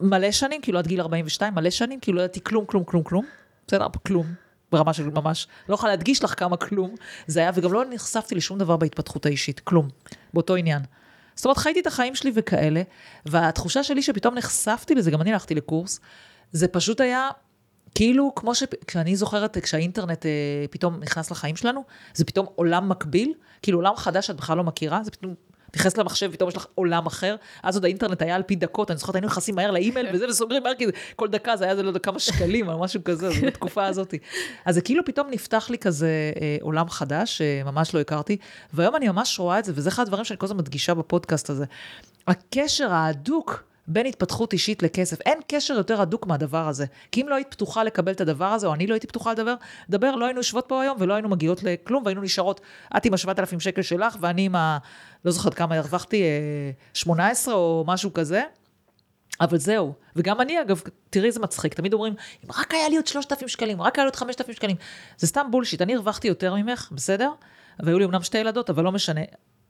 מלא שנים, כאילו עד גיל 42, מלא שנים, כאילו לא ידעתי כלום, כלום, כלום, כלום. בסדר, כלום. ברמה של ממש, לא יכולה להדגיש לך כמה כלום זה היה, וגם לא נחשפתי לשום דבר בהתפתחות האישית, כלום, באותו עניין. זאת אומרת, חייתי את החיים שלי וכאלה, והתחושה שלי שפתאום נחשפתי לזה, גם אני הלכתי לקורס, זה פשוט היה כאילו, כמו ש... כשאני זוכרת, כשהאינטרנט אה, פתאום נכנס לחיים שלנו, זה פתאום עולם מקביל, כאילו עולם חדש שאת בכלל לא מכירה, זה פתאום נכנס למחשב, פתאום יש לך עולם אחר. אז עוד האינטרנט היה על פי דקות, אני זוכרת, היינו נכנסים מהר לאימייל וזה, וסוגרים מהר, כי כל דקה זה היה, לא יודע, כמה שקלים או משהו כזה, זה בתקופה הזאת. אז זה כאילו פתאום נפתח לי כזה אה, עולם חדש, שממש לא הכרתי, והיום אני ממש רואה את זה, וזה אחד הדברים שאני כל הזמן מדגישה בפודקאסט הזה. הקשר ההדוק בין התפתחות אישית לכסף. אין קשר יותר הדוק מהדבר הזה. כי אם לא היית פתוחה לקבל את הדבר הזה, או אני לא הייתי פתוחה לדבר, דבר, לא היינו יושבות פה היום ולא היינו מגיעות לכלום, והיינו נשארות, את עם ה-7,000 שקל שלך, ואני עם ה... לא זוכרת כמה הרווחתי, 18 או משהו כזה. אבל זהו, וגם אני אגב, תראי איזה מצחיק, תמיד אומרים, אם רק היה לי עוד 3,000 שקלים, רק היה לי עוד 5,000 שקלים, זה סתם בולשיט, אני הרווחתי יותר ממך, בסדר? והיו לי אמנם שתי ילדות, אבל לא משנה.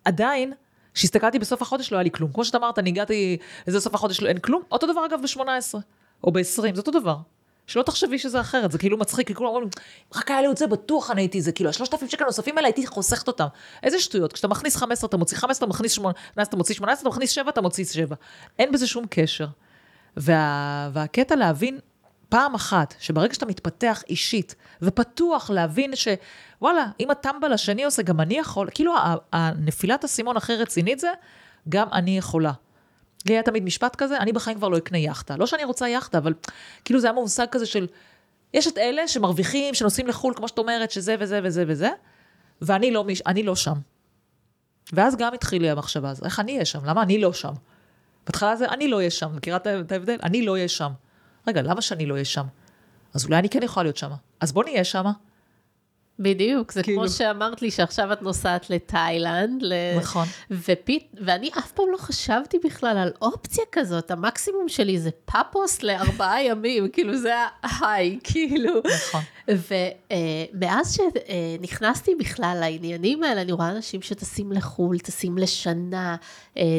עדיין, כשהסתכלתי בסוף החודש לא היה לי כלום. כמו שאת אמרת, אני הגעתי לזה סוף החודש, לא, אין כלום. אותו דבר אגב ב-18 או ב-20, זה אותו דבר. שלא תחשבי שזה אחרת, זה כאילו מצחיק, כי כולם אומרים, רק היה לי את זה, בטוח אני הייתי זה, כאילו, השלושת אלפים שקל נוספים האלה הייתי חוסכת אותם. איזה שטויות, כשאתה מכניס 15 אתה מוציא 15, אתה מכניס 18, אתה מוציא 18, אתה מכניס 7, אתה מוציא 7. אין בזה שום קשר. וה... והקטע להבין פעם אחת, שברגע שאתה מתפתח אישית, ופתוח להבין שוואלה, אם הטמבל השני עושה, גם אני יכול, כאילו הנפילת אסימון הכי רצינית זה, גם אני יכולה. לי היה תמיד משפט כזה, אני בחיים כבר לא אקנה יאכטה. לא שאני רוצה יאכטה, אבל כאילו זה היה מושג כזה של, יש את אלה שמרוויחים, שנוסעים לחו"ל, כמו שאת אומרת, שזה וזה וזה וזה, ואני לא, לא שם. ואז גם התחיל לי המחשבה הזו, איך אני אהיה שם? למה אני לא שם? בהתחלה זה, אני לא אהיה שם, מכירה את ההבדל? אני לא אהיה שם. רגע, למה שאני לא אהיה שם? אז אולי אני כן יכולה להיות שם. אז בוא נהיה שם. בדיוק, זה כאילו... כמו שאמרת לי שעכשיו את נוסעת לתאילנד. ל... נכון. ופית, ואני אף פעם לא חשבתי בכלל על אופציה כזאת, המקסימום שלי זה פאפוס לארבעה ימים, כאילו זה ההיי, כאילו. נכון. ומאז שנכנסתי בכלל לעניינים האלה, אני רואה אנשים שטסים לחו"ל, טסים לשנה,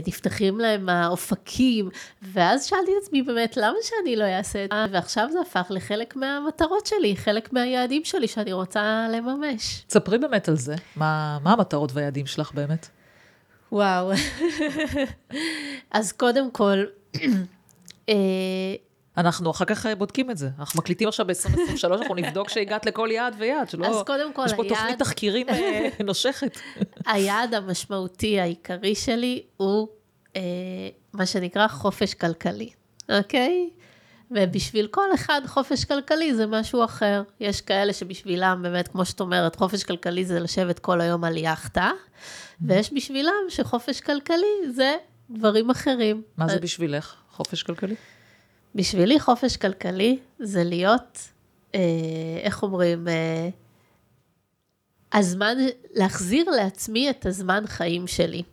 נפתחים להם האופקים, ואז שאלתי את עצמי באמת, למה שאני לא אעשה את זה? ועכשיו זה הפך לחלק מהמטרות שלי, חלק מהיעדים שלי שאני רוצה לממש. ספרי באמת על זה, מה, מה המטרות והיעדים שלך באמת? וואו, (laughs) אז קודם כל, (clears throat) אנחנו אחר כך בודקים את זה. אנחנו מקליטים עכשיו ב-2023, אנחנו נבדוק שהגעת לכל יעד ויעד, שלא... אז קודם כל, יש פה היעד... תוכנית תחקירים (laughs) נושכת. היעד המשמעותי העיקרי שלי הוא אה, מה שנקרא חופש כלכלי, אוקיי? ובשביל כל אחד חופש כלכלי זה משהו אחר. יש כאלה שבשבילם באמת, כמו שאת אומרת, חופש כלכלי זה לשבת כל היום על יאכטה, ויש בשבילם שחופש כלכלי זה דברים אחרים. מה זה בשבילך, חופש כלכלי? בשבילי חופש כלכלי זה להיות, אה, איך אומרים, אה, הזמן, להחזיר לעצמי את הזמן חיים שלי.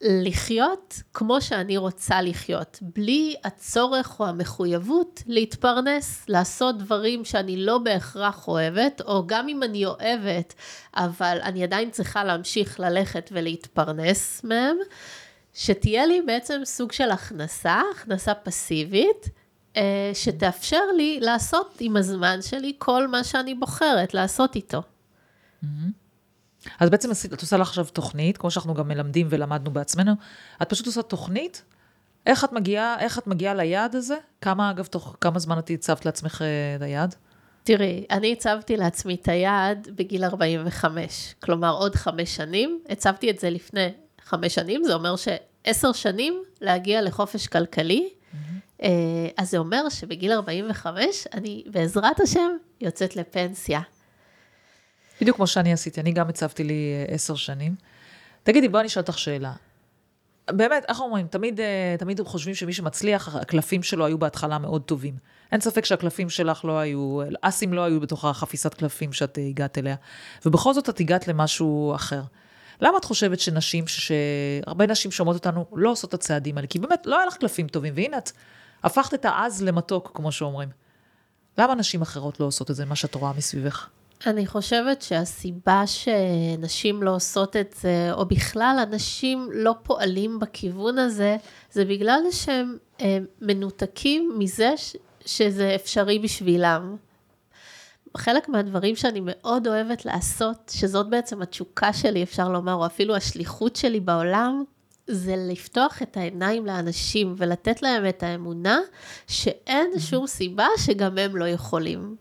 לחיות כמו שאני רוצה לחיות, בלי הצורך או המחויבות להתפרנס, לעשות דברים שאני לא בהכרח אוהבת, או גם אם אני אוהבת, אבל אני עדיין צריכה להמשיך ללכת ולהתפרנס מהם. שתהיה לי בעצם סוג של הכנסה, הכנסה פסיבית, אה, שתאפשר לי לעשות עם הזמן שלי כל מה שאני בוחרת לעשות איתו. אז בעצם את עושה לך עכשיו תוכנית, כמו שאנחנו גם מלמדים ולמדנו בעצמנו, את פשוט עושה תוכנית איך את מגיעה, איך את מגיעה ליעד הזה? כמה, אגב, תוך כמה זמן את הצבת לעצמך אה, את היעד? תראי, אני הצבתי לעצמי את היעד בגיל 45, כלומר עוד חמש שנים. הצבתי את זה לפני חמש שנים, זה אומר שעשר שנים להגיע לחופש כלכלי. Mm-hmm. אז זה אומר שבגיל 45 אני בעזרת השם יוצאת לפנסיה. בדיוק כמו שאני עשיתי, אני גם הצבתי לי אה, עשר שנים. תגידי, בואי אני אשאל אותך שאלה. באמת, איך אומרים, תמיד, אה, תמיד חושבים שמי שמצליח, הקלפים שלו היו בהתחלה מאוד טובים. אין ספק שהקלפים שלך לא היו, אסים לא היו בתוך החפיסת קלפים שאת אה, הגעת אליה. ובכל זאת את הגעת למשהו אחר. למה את חושבת שנשים, שהרבה נשים שומעות אותנו, לא עושות את הצעדים האלה? כי באמת, לא היה לך קלפים טובים, והנה את הפכת את העז למתוק, כמו שאומרים. למה נשים אחרות לא עושות את זה, מה שאת רואה מסביבך? אני חושבת שהסיבה שנשים לא עושות את זה, או בכלל אנשים לא פועלים בכיוון הזה, זה בגלל שהם אה, מנותקים מזה ש, שזה אפשרי בשבילם. חלק מהדברים שאני מאוד אוהבת לעשות, שזאת בעצם התשוקה שלי, אפשר לומר, או אפילו השליחות שלי בעולם, זה לפתוח את העיניים לאנשים ולתת להם את האמונה שאין שום סיבה שגם הם לא יכולים.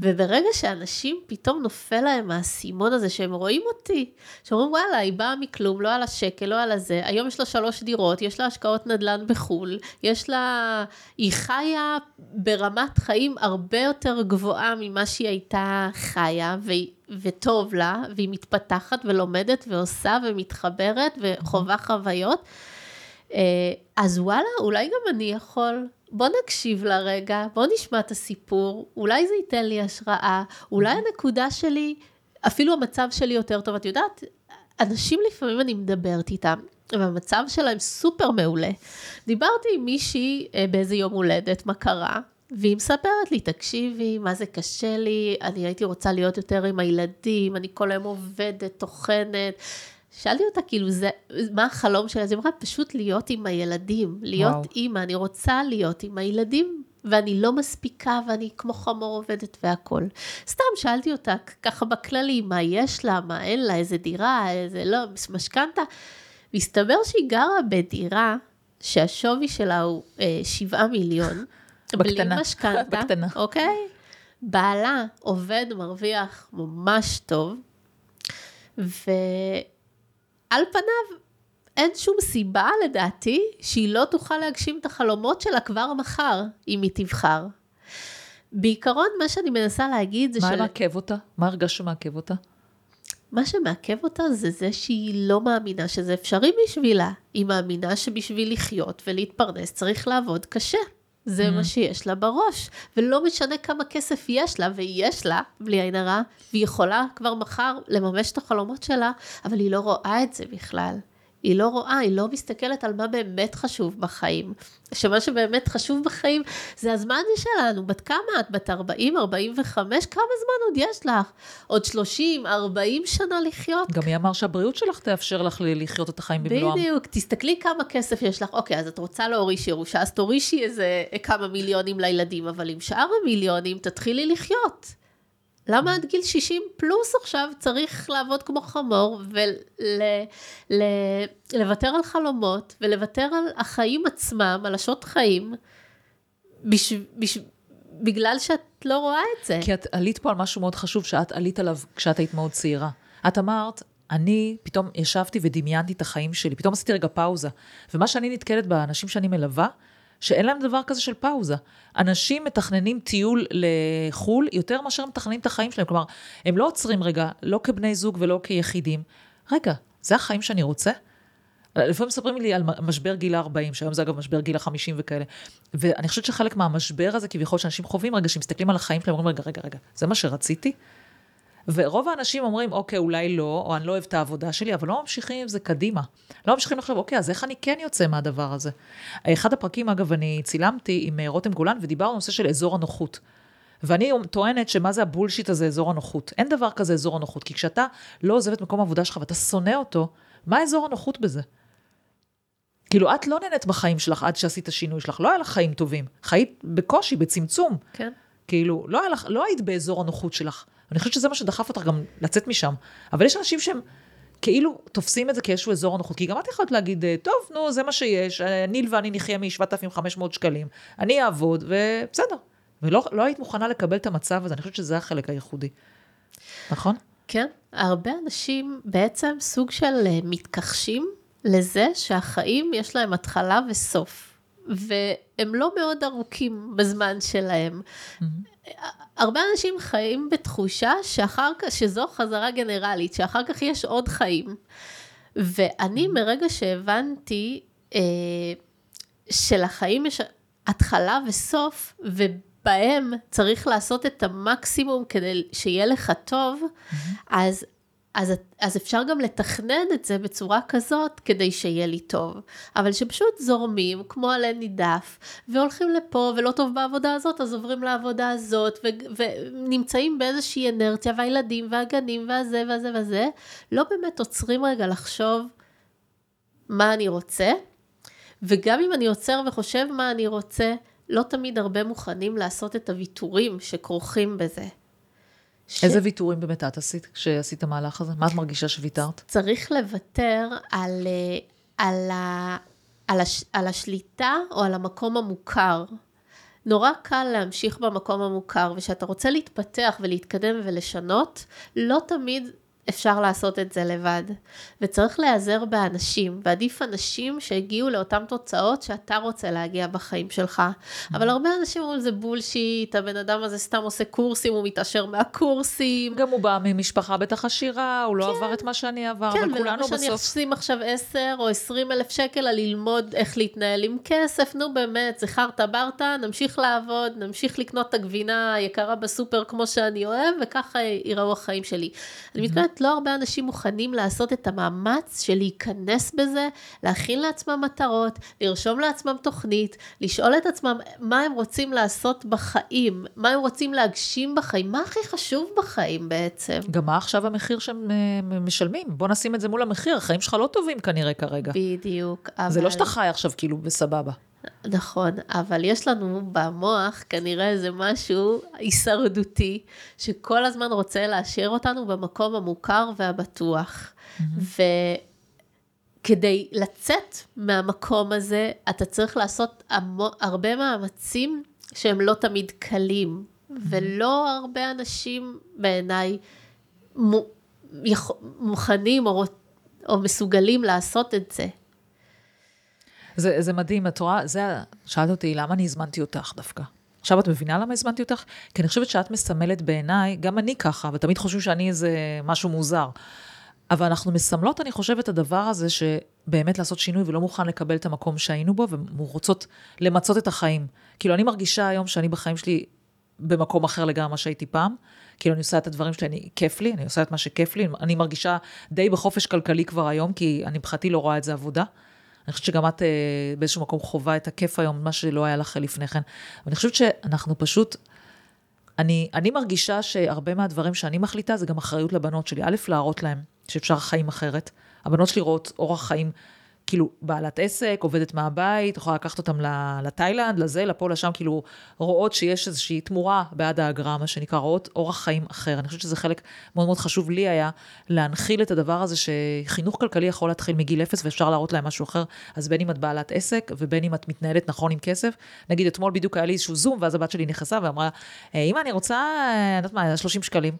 וברגע שאנשים פתאום נופל להם האסימון הזה, שהם רואים אותי, שאומרים וואלה, היא באה מכלום, לא על השקל, לא על הזה, היום יש לה שלוש דירות, יש לה השקעות נדל"ן בחו"ל, יש לה, היא חיה ברמת חיים הרבה יותר גבוהה ממה שהיא הייתה חיה, והיא... וטוב לה, והיא מתפתחת ולומדת ועושה ומתחברת וחווה חוויות. אה, אז וואלה, אולי גם אני יכול. בוא נקשיב לרגע, בוא נשמע את הסיפור, אולי זה ייתן לי השראה, אולי הנקודה שלי, אפילו המצב שלי יותר טוב. את יודעת, אנשים לפעמים אני מדברת איתם, והמצב שלהם סופר מעולה. דיברתי עם מישהי אה, באיזה יום הולדת, מה קרה? והיא מספרת לי, תקשיבי, מה זה קשה לי, אני הייתי רוצה להיות יותר עם הילדים, אני כל היום עובדת, טוחנת. שאלתי אותה, כאילו, זה, מה החלום שלה? אז היא אמרה, פשוט להיות עם הילדים, להיות וואו. אימא, אני רוצה להיות עם הילדים, ואני לא מספיקה, ואני כמו חמור עובדת והכול. סתם שאלתי אותה, ככה בכללי, מה יש לה, מה אין לה, איזה דירה, איזה לא, משכנתה. מסתבר שהיא גרה בדירה שהשווי שלה הוא אה, שבעה מיליון. בקטנה. בלי משכנתה. בקטנה. אוקיי? בעלה עובד, מרוויח ממש טוב, ו... על פניו, אין שום סיבה לדעתי שהיא לא תוכל להגשים את החלומות שלה כבר מחר, אם היא תבחר. בעיקרון, מה שאני מנסה להגיד זה מה של... מה מעכב אותה? מה הרגש שמעכב אותה? מה שמעכב אותה זה זה שהיא לא מאמינה שזה אפשרי בשבילה. היא מאמינה שבשביל לחיות ולהתפרנס צריך לעבוד קשה. זה mm. מה שיש לה בראש. ולא משנה כמה כסף יש לה, ויש לה, בלי עין הרע, והיא יכולה כבר מחר לממש את החלומות שלה, אבל היא לא רואה את זה בכלל. היא לא רואה, היא לא מסתכלת על מה באמת חשוב בחיים. שמה שבאמת חשוב בחיים זה הזמן שלנו. בת כמה את? בת 40, 45? כמה זמן עוד יש לך? עוד 30, 40 שנה לחיות? גם מי אמר שהבריאות שלך תאפשר לך לחיות את החיים במלואם. בדיוק, תסתכלי כמה כסף יש לך. אוקיי, אז את רוצה להוריש ירושה, אז תורישי איזה כמה מיליונים לילדים, אבל עם שאר המיליונים תתחילי לחיות. למה עד גיל 60 פלוס עכשיו צריך לעבוד כמו חמור ולוותר על חלומות ולוותר על החיים עצמם, על השעות חיים, בש, בש, בגלל שאת לא רואה את זה. כי את עלית פה על משהו מאוד חשוב שאת עלית עליו כשאת היית מאוד צעירה. את אמרת, אני פתאום ישבתי ודמיינתי את החיים שלי, פתאום עשיתי רגע פאוזה. ומה שאני נתקלת באנשים שאני מלווה, שאין להם דבר כזה של פאוזה. אנשים מתכננים טיול לחו"ל יותר מאשר הם מתכננים את החיים שלהם. כלומר, הם לא עוצרים רגע, לא כבני זוג ולא כיחידים. רגע, זה החיים שאני רוצה? לפעמים מספרים לי על משבר גיל ה-40, שהיום זה אגב משבר גיל ה-50 וכאלה. ואני חושבת שחלק מהמשבר הזה, כביכול, שאנשים חווים רגע, שמסתכלים על החיים שלהם, אומרים, רגע, רגע, רגע, זה מה שרציתי? ורוב האנשים אומרים, אוקיי, אולי לא, או אני לא אוהב את העבודה שלי, אבל לא ממשיכים עם זה קדימה. לא ממשיכים לחשוב, אוקיי, אז איך אני כן יוצא מהדבר הזה? אחד הפרקים, אגב, אני צילמתי עם אה, רותם גולן, ודיברנו על נושא של אזור הנוחות. ואני טוענת שמה זה הבולשיט הזה, אזור הנוחות. אין דבר כזה אזור הנוחות, כי כשאתה לא עוזב את מקום העבודה שלך ואתה שונא אותו, מה אזור הנוחות בזה? כאילו, את לא נהנית בחיים שלך עד שעשית שינוי שלך, לא היה לך חיים טובים. חיית בקושי, בצמצום. כן. כאילו, לא, היה לך, לא היית באזור הנוחות שלך. אני חושבת שזה מה שדחף אותך גם לצאת משם. אבל יש אנשים שהם כאילו תופסים את זה כאיזשהו אזור הנוחות, כי גם את יכולת להגיד, אה, טוב, נו, זה מה שיש, אה, ניל ואני נחיה מ-7,500 שקלים, אני אעבוד, ובסדר. ולא לא היית מוכנה לקבל את המצב הזה, אני חושבת שזה החלק הייחודי. נכון? כן, הרבה אנשים בעצם סוג של אה, מתכחשים לזה שהחיים יש להם התחלה וסוף. והם לא מאוד ארוכים בזמן שלהם. Mm-hmm. הרבה אנשים חיים בתחושה שאחר כך, שזו חזרה גנרלית, שאחר כך יש עוד חיים. ואני מרגע שהבנתי אה, שלחיים יש התחלה וסוף, ובהם צריך לעשות את המקסימום כדי שיהיה לך טוב, mm-hmm. אז אז, אז אפשר גם לתכנן את זה בצורה כזאת כדי שיהיה לי טוב. אבל שפשוט זורמים כמו עלה נידף, והולכים לפה ולא טוב בעבודה הזאת, אז עוברים לעבודה הזאת, ו, ונמצאים באיזושהי אנרציה, והילדים והגנים והזה והזה וזה, לא באמת עוצרים רגע לחשוב מה אני רוצה, וגם אם אני עוצר וחושב מה אני רוצה, לא תמיד הרבה מוכנים לעשות את הוויתורים שכרוכים בזה. ש... איזה ויתורים באמת את עשית כשעשית המהלך הזה? מה את מרגישה שוויתרת? צריך לוותר על, אה, על, ה, על, הש, על השליטה או על המקום המוכר. נורא קל להמשיך במקום המוכר, וכשאתה רוצה להתפתח ולהתקדם ולשנות, לא תמיד אפשר לעשות את זה לבד. וצריך להיעזר באנשים, ועדיף אנשים שהגיעו לאותן תוצאות שאתה רוצה להגיע בחיים שלך. אבל הרבה אנשים אומרים זה בולשיט, הבן אדם הזה סתם עושה קורסים, הוא מתעשר מהקורסים. גם הוא בא ממשפחה בטח עשירה, הוא לא כן. עבר את מה שאני עבר, כן, אבל כולנו בסוף... כן, ולמה שאני אשים עכשיו 10 או 20 אלף שקל על ללמוד איך להתנהל עם כסף, נו באמת, זה חרטה ברטה, נמשיך לעבוד, נמשיך לקנות את הגבינה היקרה בסופר כמו שאני אוהב, וככה ייראו החיים שלי. אני מתכוונת לא הרבה אנשים מוכנים לעשות את המאמץ של להיכנס בזה, להכין לעצמם מטרות, לרשום לעצמם תוכנית, לשאול את עצמם מה הם רוצים לעשות בחיים, מה הם רוצים להגשים בחיים, מה הכי חשוב בחיים בעצם. גם מה עכשיו המחיר שהם אה, משלמים? בוא נשים את זה מול המחיר, החיים שלך לא טובים כנראה כרגע. בדיוק, אבל... זה לא שאתה חי עכשיו כאילו בסבבה. נכון, אבל יש לנו במוח כנראה איזה משהו הישרדותי, שכל הזמן רוצה להשאיר אותנו במקום המוכר והבטוח. Mm-hmm. וכדי לצאת מהמקום הזה, אתה צריך לעשות המו, הרבה מאמצים שהם לא תמיד קלים, mm-hmm. ולא הרבה אנשים בעיניי מוכנים או, או מסוגלים לעשות את זה. זה, זה מדהים, את רואה, זה, שאלת אותי, למה אני הזמנתי אותך דווקא? עכשיו את מבינה למה הזמנתי אותך? כי אני חושבת שאת מסמלת בעיניי, גם אני ככה, ותמיד חושבים שאני איזה משהו מוזר. אבל אנחנו מסמלות, אני חושבת, את הדבר הזה שבאמת לעשות שינוי ולא מוכן לקבל את המקום שהיינו בו, ורוצות למצות את החיים. כאילו, אני מרגישה היום שאני בחיים שלי במקום אחר לגמרי ממה שהייתי פעם. כאילו, אני עושה את הדברים שלי, אני, כיף לי, אני עושה את מה שכיף לי. אני מרגישה די בחופש כלכלי כבר היום, כי אני מבחינתי לא רואה את זה עבודה. אני חושבת שגם את אה, באיזשהו מקום חווה את הכיף היום, מה שלא היה לך לפני כן. ואני חושבת שאנחנו פשוט, אני, אני מרגישה שהרבה מהדברים שאני מחליטה זה גם אחריות לבנות שלי. א', להראות להם שאפשר חיים אחרת. הבנות שלי רואות אורח חיים כאילו בעלת עסק, עובדת מהבית, יכולה לקחת אותם לתאילנד, לזה, לפה, לשם, כאילו רואות שיש איזושהי תמורה בעד האגרה, מה שנקרא, רואות אורח חיים אחר. אני חושבת שזה חלק מאוד מאוד חשוב לי היה להנחיל את הדבר הזה שחינוך כלכלי יכול להתחיל מגיל אפס ואפשר להראות להם משהו אחר, אז בין אם את בעלת עסק ובין אם את מתנהלת נכון עם כסף. נגיד אתמול בדיוק היה לי איזשהו זום, ואז הבת שלי נכנסה ואמרה, אמא, אני רוצה, אני יודעת מה, 30 שקלים.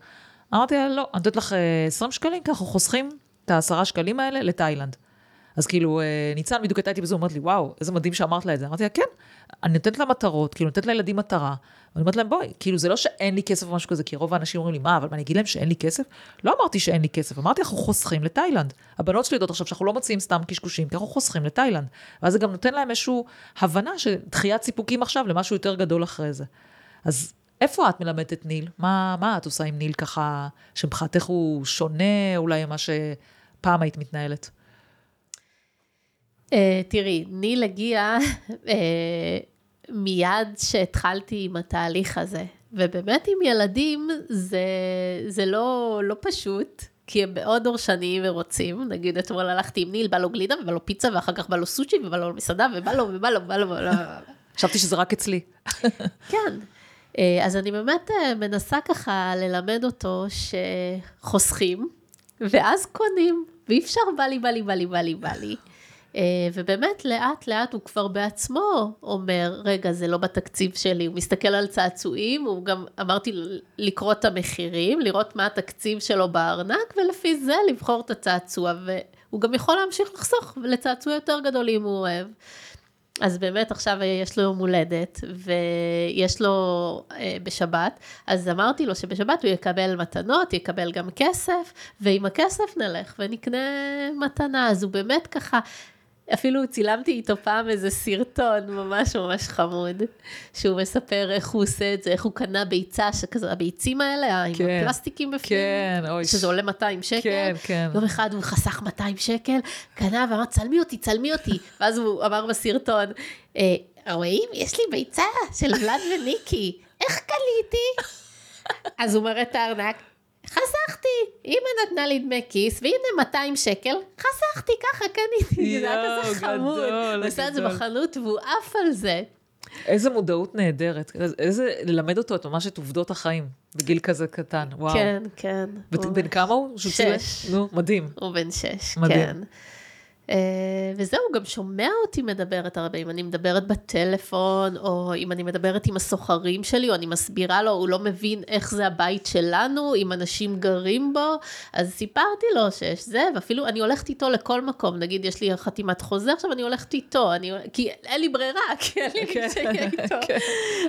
אמרתי לה, לא, אני נותנת לך 20 שקלים, ככה חוסכים את העשרה שקלים האלה לתאילנד. אז כאילו, אה, ניצן בדיוק הייתה איתי בזה, אומרת לי, וואו, איזה מדהים שאמרת לה את זה. אמרתי לה, כן, אני נותנת לה מטרות, כאילו, נותנת לילדים מטרה. ואני אומרת להם, בואי, כאילו, זה לא שאין לי כסף או משהו כזה, כי רוב האנשים אומרים לי, מה, אבל מה, אני אגיד להם שאין לי כסף? לא אמרתי שאין לי כסף, אמרתי, אנחנו חוסכים לתאילנד. הבנות שלי יודעות עכשיו שאנחנו לא מוציאים סתם קשקושים, כי אנחנו חוסכים לתאילנד. ואז זה גם נותן להם איזושהי הבנה של דחיית סיפוקים עכשיו למשהו יותר גדול אחרי זה. אז איפה את מלמדת את ניל? מה, מה את עושה עם ניל ככה, שמבחינתך הוא שונה אולי ממה שפעם היית מתנהלת? Uh, תראי, ניל הגיע uh, מיד שהתחלתי עם התהליך הזה, ובאמת עם ילדים זה, זה לא, לא פשוט, כי הם מאוד דורשניים ורוצים, נגיד אתמול הלכתי עם ניל, בא לו גלידה ובא לו פיצה ואחר כך בא לו סושי ובא לו מסעדה ובא לו ובא לו ובא לו ובא לו. חשבתי שזה רק אצלי. (laughs) כן, אה, אז אני באמת מנסה ככה ללמד אותו שחוסכים, ואז קונים, ואי אפשר בא לי, בא לי, בא לי, בא לי, בא לי. אה, ובאמת, לאט לאט הוא כבר בעצמו אומר, רגע, זה לא בתקציב שלי, הוא מסתכל על צעצועים, הוא גם, אמרתי לקרוא את המחירים, לראות מה התקציב שלו בארנק, ולפי זה לבחור את הצעצוע, והוא גם יכול להמשיך לחסוך לצעצוע יותר גדול אם הוא אוהב. אז באמת עכשיו יש לו יום הולדת, ויש לו אה, בשבת, אז אמרתי לו שבשבת הוא יקבל מתנות, יקבל גם כסף, ועם הכסף נלך ונקנה מתנה, אז הוא באמת ככה... אפילו צילמתי איתו פעם איזה סרטון ממש ממש חמוד, שהוא מספר איך הוא עושה את זה, איך הוא קנה ביצה, שכזה, הביצים האלה, עם כן, הפלסטיקים בפנים, כן, אוי. שזה עולה 200 שקל. כן, כן. יום אחד הוא חסך 200 שקל, קנה ואמר, צלמי אותי, צלמי אותי. (laughs) ואז הוא אמר בסרטון, "אה, רואים, יש לי ביצה של ולד וניקי, איך קניתי? (laughs) אז הוא מראה את הארנק, חסכתי, אמא נתנה לי דמי כיס, והנה 200 שקל, חסכתי, ככה קניתי, זה היה כזה חמוד. גדול, הוא עושה את זה. בחנות והוא עף על זה. איזה מודעות נהדרת, איזה, ללמד אותו את ממש את עובדות החיים, בגיל כזה קטן, וואו. כן, כן. בן כמה הוא? שש. נו, מדהים. הוא בן שש, מדהים. כן. אה, וזהו, גם שומע אותי מדברת הרבה, אם אני מדברת בטלפון, או אם אני מדברת עם הסוחרים שלי, או אני מסבירה לו, הוא לא מבין איך זה הבית שלנו, אם אנשים גרים בו, אז סיפרתי לו שיש זה, ואפילו אני הולכת איתו לכל מקום, נגיד יש לי חתימת חוזה, עכשיו אני הולכת איתו, אני, כי אין לי ברירה, (laughs) כי אין לי כן, מי שיהיה (laughs) איתו. כן.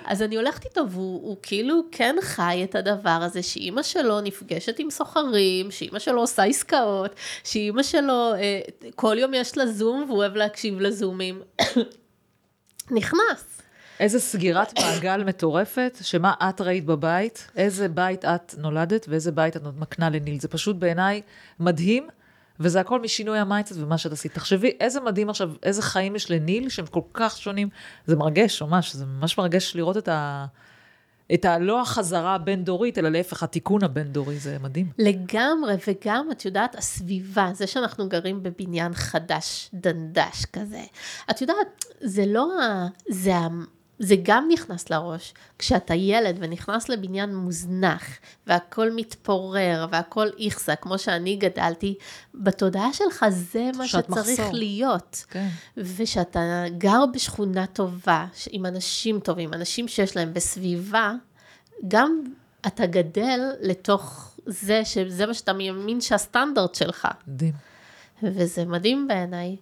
אז אני הולכת איתו, והוא הוא כאילו כן חי את הדבר הזה, שאימא שלו נפגשת עם סוחרים, שאימא שלו עושה עסקאות, שאימא שלו, אה, כל יום יש לה זום, והוא אוהב להקשיב לזומים. (coughs) נכנס. איזה סגירת מעגל מטורפת, שמה את ראית בבית, איזה בית את נולדת ואיזה בית את מקנה לניל. זה פשוט בעיניי מדהים, וזה הכל משינוי ה mindset ומה שאת עשית. תחשבי איזה מדהים עכשיו, איזה חיים יש לניל שהם כל כך שונים. זה מרגש ממש, זה ממש מרגש לראות את ה... את הלא החזרה הבין-דורית, אלא להפך, התיקון הבין-דורי, זה מדהים. לגמרי, וגם, את יודעת, הסביבה, זה שאנחנו גרים בבניין חדש, דנדש כזה. את יודעת, זה לא ה... זה ה... זה גם נכנס לראש. כשאתה ילד ונכנס לבניין מוזנח, והכל מתפורר, והכל איכסה, כמו שאני גדלתי, בתודעה שלך זה מה שצריך מחסור. להיות. כן. ושאתה גר בשכונה טובה, עם אנשים טובים, אנשים שיש להם בסביבה, גם אתה גדל לתוך זה, שזה מה שאתה מאמין שהסטנדרט שלך. מדהים. וזה מדהים בעיניי.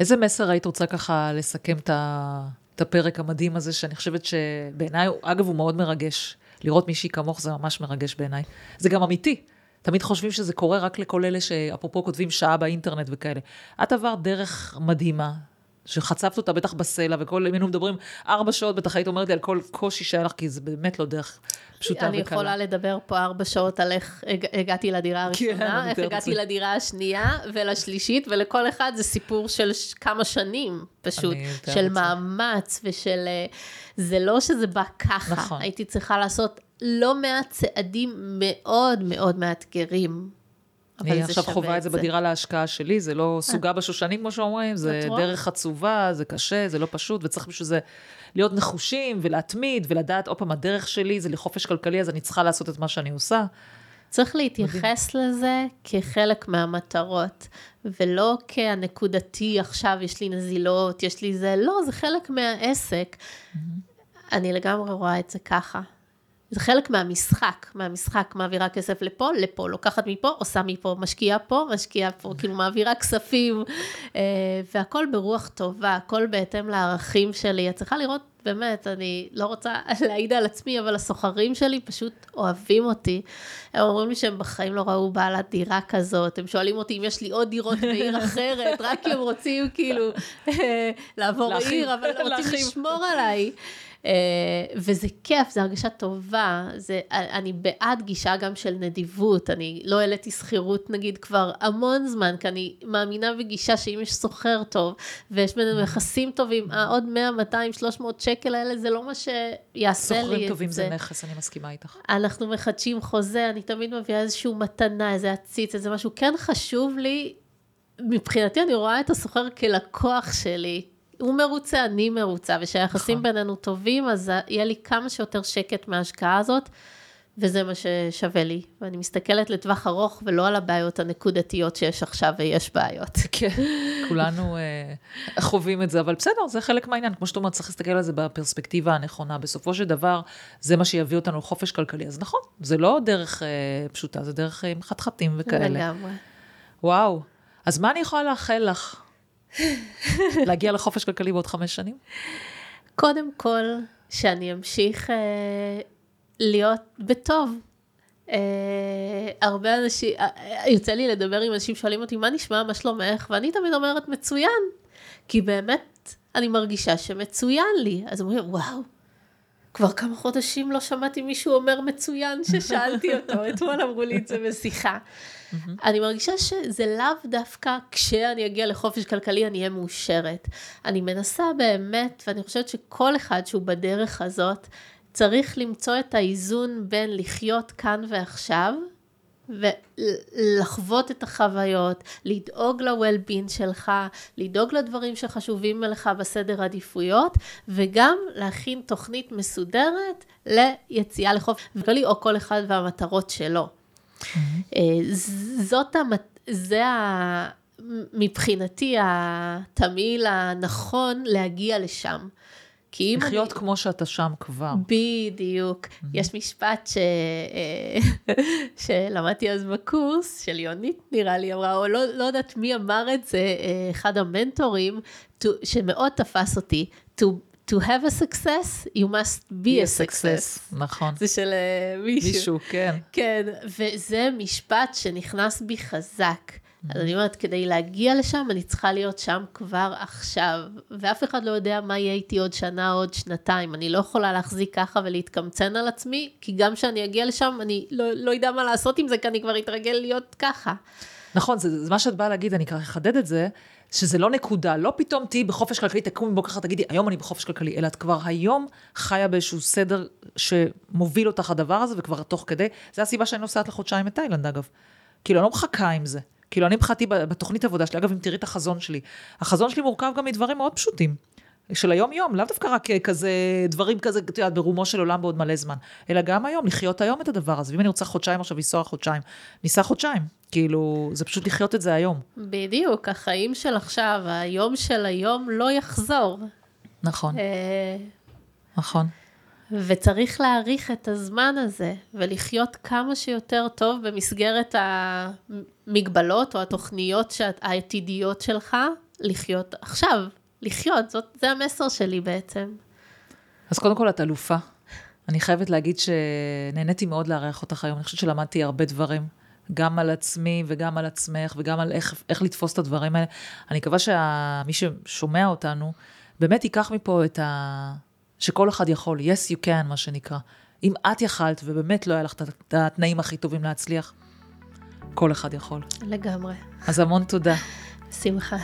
איזה מסר היית רוצה ככה לסכם את ה- הפרק המדהים הזה, שאני חושבת שבעיניי, אגב, הוא מאוד מרגש. לראות מישהי כמוך זה ממש מרגש בעיניי. זה גם אמיתי. תמיד חושבים שזה קורה רק לכל אלה שאפרופו כותבים שעה באינטרנט וכאלה. את עברת דרך מדהימה, שחצבת אותה בטח בסלע, וכל, אם היינו מדברים ארבע שעות, בטח היית אומרת לי על כל קושי שהיה לך, כי זה באמת לא דרך פשוטה אני וקלה. יכולה לדבר פה ארבע שעות על איך הג- הגעתי לדירה כן, הראשונה, אני איך הגעתי. לדירה השנייה ולשלישית, ולכל אחד זה סיפור של כמה שנים, פשוט, אני של. מאמץ ושל... אה, זה לא שזה בא ככה, נכון. הייתי צריכה לעשות לא מעט צעדים מאוד מאוד מאתגרים. אבל אני עכשיו חווה את זה בדירה להשקעה שלי, זה לא סוגה בשושנים, כמו שאומרים, זה? דרך עצובה, זה קשה, זה לא פשוט, וצריך בשביל זה להיות נחושים ולהתמיד ולדעת, עוד פעם, הדרך שלי זה לחופש כלכלי, אז אני צריכה לעשות את מה שאני עושה. צריך להתייחס לזה כחלק מהמטרות, ולא כהנקודתי, עכשיו יש לי נזילות, יש לי זה, לא, זה חלק מהעסק. אני לגמרי רואה את זה ככה. זה חלק מהמשחק, מהמשחק, מעבירה כסף לפה, לפה, לוקחת מפה, עושה מפה, משקיעה פה, משקיעה פה, כאילו מעבירה כספים, אה, והכל ברוח טובה, הכל בהתאם לערכים שלי. את צריכה לראות, באמת, אני לא רוצה (laughs) להעיד על עצמי, אבל הסוחרים שלי פשוט אוהבים אותי. הם אומרים לי שהם בחיים לא ראו בעלת דירה כזאת, הם שואלים אותי אם יש לי עוד דירות בעיר אחרת, רק כי הם רוצים כאילו (laughs) אה, לעבור עיר, אבל רוצים. לשמור עליי. Uh, וזה כיף, זו הרגשה טובה, זה, אני בעד גישה גם של נדיבות, אני לא העליתי שכירות נגיד כבר המון זמן, כי אני מאמינה בגישה שאם יש סוחר טוב, ויש בינינו יחסים טובים, העוד 100, 200, 300 שקל האלה, זה לא מה שיעשה לי את זה. סוחרים טובים זה נכס, אני מסכימה איתך. אנחנו מחדשים חוזה, אני תמיד מביאה איזושהי מתנה, איזה עציץ, איזה משהו, כן חשוב לי, מבחינתי אני רואה את הסוחר כלקוח שלי. הוא מרוצה, אני מרוצה, ושהיחסים נכון. בינינו טובים, אז יהיה לי כמה שיותר שקט מההשקעה הזאת, וזה מה ששווה לי. ואני מסתכלת לטווח ארוך ולא על הבעיות הנקודתיות שיש עכשיו, ויש בעיות. (laughs) כן, כולנו uh, חווים את זה, אבל בסדר, זה חלק מהעניין. כמו שאת אומרת, צריך להסתכל על זה בפרספקטיבה הנכונה. בסופו של דבר, זה מה שיביא אותנו לחופש כלכלי. אז נכון, זה לא דרך uh, פשוטה, זה דרך עם uh, חתחתים וכאלה. לגמרי. וואו, אז מה אני יכולה לאחל לך? להגיע לחופש כלכלי בעוד חמש שנים? קודם כל, שאני אמשיך אה, להיות בטוב. אה, הרבה אנשים, אה, יוצא לי לדבר עם אנשים שואלים אותי, מה נשמע, מה שלומך? ואני תמיד אומרת, מצוין. כי באמת, אני מרגישה שמצוין לי. אז אומרים, וואו, כבר כמה חודשים לא שמעתי מישהו אומר מצוין ששאלתי אותו, (laughs) אתמול אמרו לי את זה בשיחה. אני מרגישה שזה לאו דווקא כשאני אגיע לחופש כלכלי אני אהיה מאושרת. אני מנסה באמת, ואני חושבת שכל אחד שהוא בדרך הזאת, צריך למצוא את האיזון בין לחיות כאן ועכשיו, ולחוות את החוויות, לדאוג ל-well-being שלך, לדאוג לדברים שחשובים לך בסדר עדיפויות, וגם להכין תוכנית מסודרת ליציאה לחופש כלכלי, או כל אחד והמטרות שלו. Mm-hmm. זאת המת... זה ה... מבחינתי התמהיל הנכון להגיע לשם. כי אם לחיות אני... כמו שאתה שם כבר. בדיוק. Mm-hmm. יש משפט ש... אה, (laughs) שלמדתי אז בקורס, של יונית נראה לי אמרה, או לא, לא יודעת מי אמר את זה, אה, אחד המנטורים, to, שמאוד תפס אותי, to, to have a success, you must be, be a, a success. success. נכון. זה של uh, מישהו. מישהו, כן. כן, וזה משפט שנכנס בי חזק. אז אני אומרת, כדי להגיע לשם, אני צריכה להיות שם כבר עכשיו. ואף אחד לא יודע מה יהיה איתי עוד שנה עוד שנתיים. אני לא יכולה להחזיק ככה ולהתקמצן על עצמי, כי גם כשאני אגיע לשם, אני לא, לא אדע מה לעשות עם זה, כי אני כבר אתרגל להיות ככה. נכון, זה, זה מה שאת באה להגיד, אני ככה אחדד את זה, שזה לא נקודה, לא פתאום תהיי בחופש כלכלי, תקומי בבוקר תגידי, היום אני בחופש כלכלי, אלא את כבר היום חיה באיזשהו סדר שמוביל אותך הדבר הזה, וכבר תוך כדי, זה הסיבה שאני נוסעת לחודשיים מתאילנד, אגב. כאילו, אני לא מחכה עם זה. כאילו, אני מבחינתי בתוכנית עבודה שלי, אגב, אם תראי את החזון שלי, החזון שלי מורכב גם מדברים מאוד פשוטים. של היום-יום, לאו דווקא רק כזה, דברים כזה, את יודעת, ברומו של עולם בעוד מלא זמן, אלא גם היום, לחיות היום את הדבר הזה. ואם אני רוצה חודשיים עכשיו לנסוע חודשיים, ניסע חודשיים. כאילו, זה פשוט לחיות את זה היום. בדיוק, החיים של עכשיו, היום של היום לא יחזור. נכון. אה... נכון. וצריך להעריך את הזמן הזה, ולחיות כמה שיותר טוב במסגרת המגבלות או התוכניות העתידיות שלך, לחיות עכשיו, לחיות, זאת, זה המסר שלי בעצם. אז קודם כל את אלופה. אני חייבת להגיד שנהניתי מאוד לארח אותך היום, אני חושבת שלמדתי הרבה דברים, גם על עצמי וגם על עצמך וגם על איך, איך לתפוס את הדברים האלה. אני מקווה שמי ששומע אותנו, באמת ייקח מפה את ה... שכל אחד יכול, yes you can, מה שנקרא. אם את יכלת ובאמת לא היה לך את התנאים הכי טובים להצליח, כל אחד יכול. לגמרי. אז המון תודה. שמחה.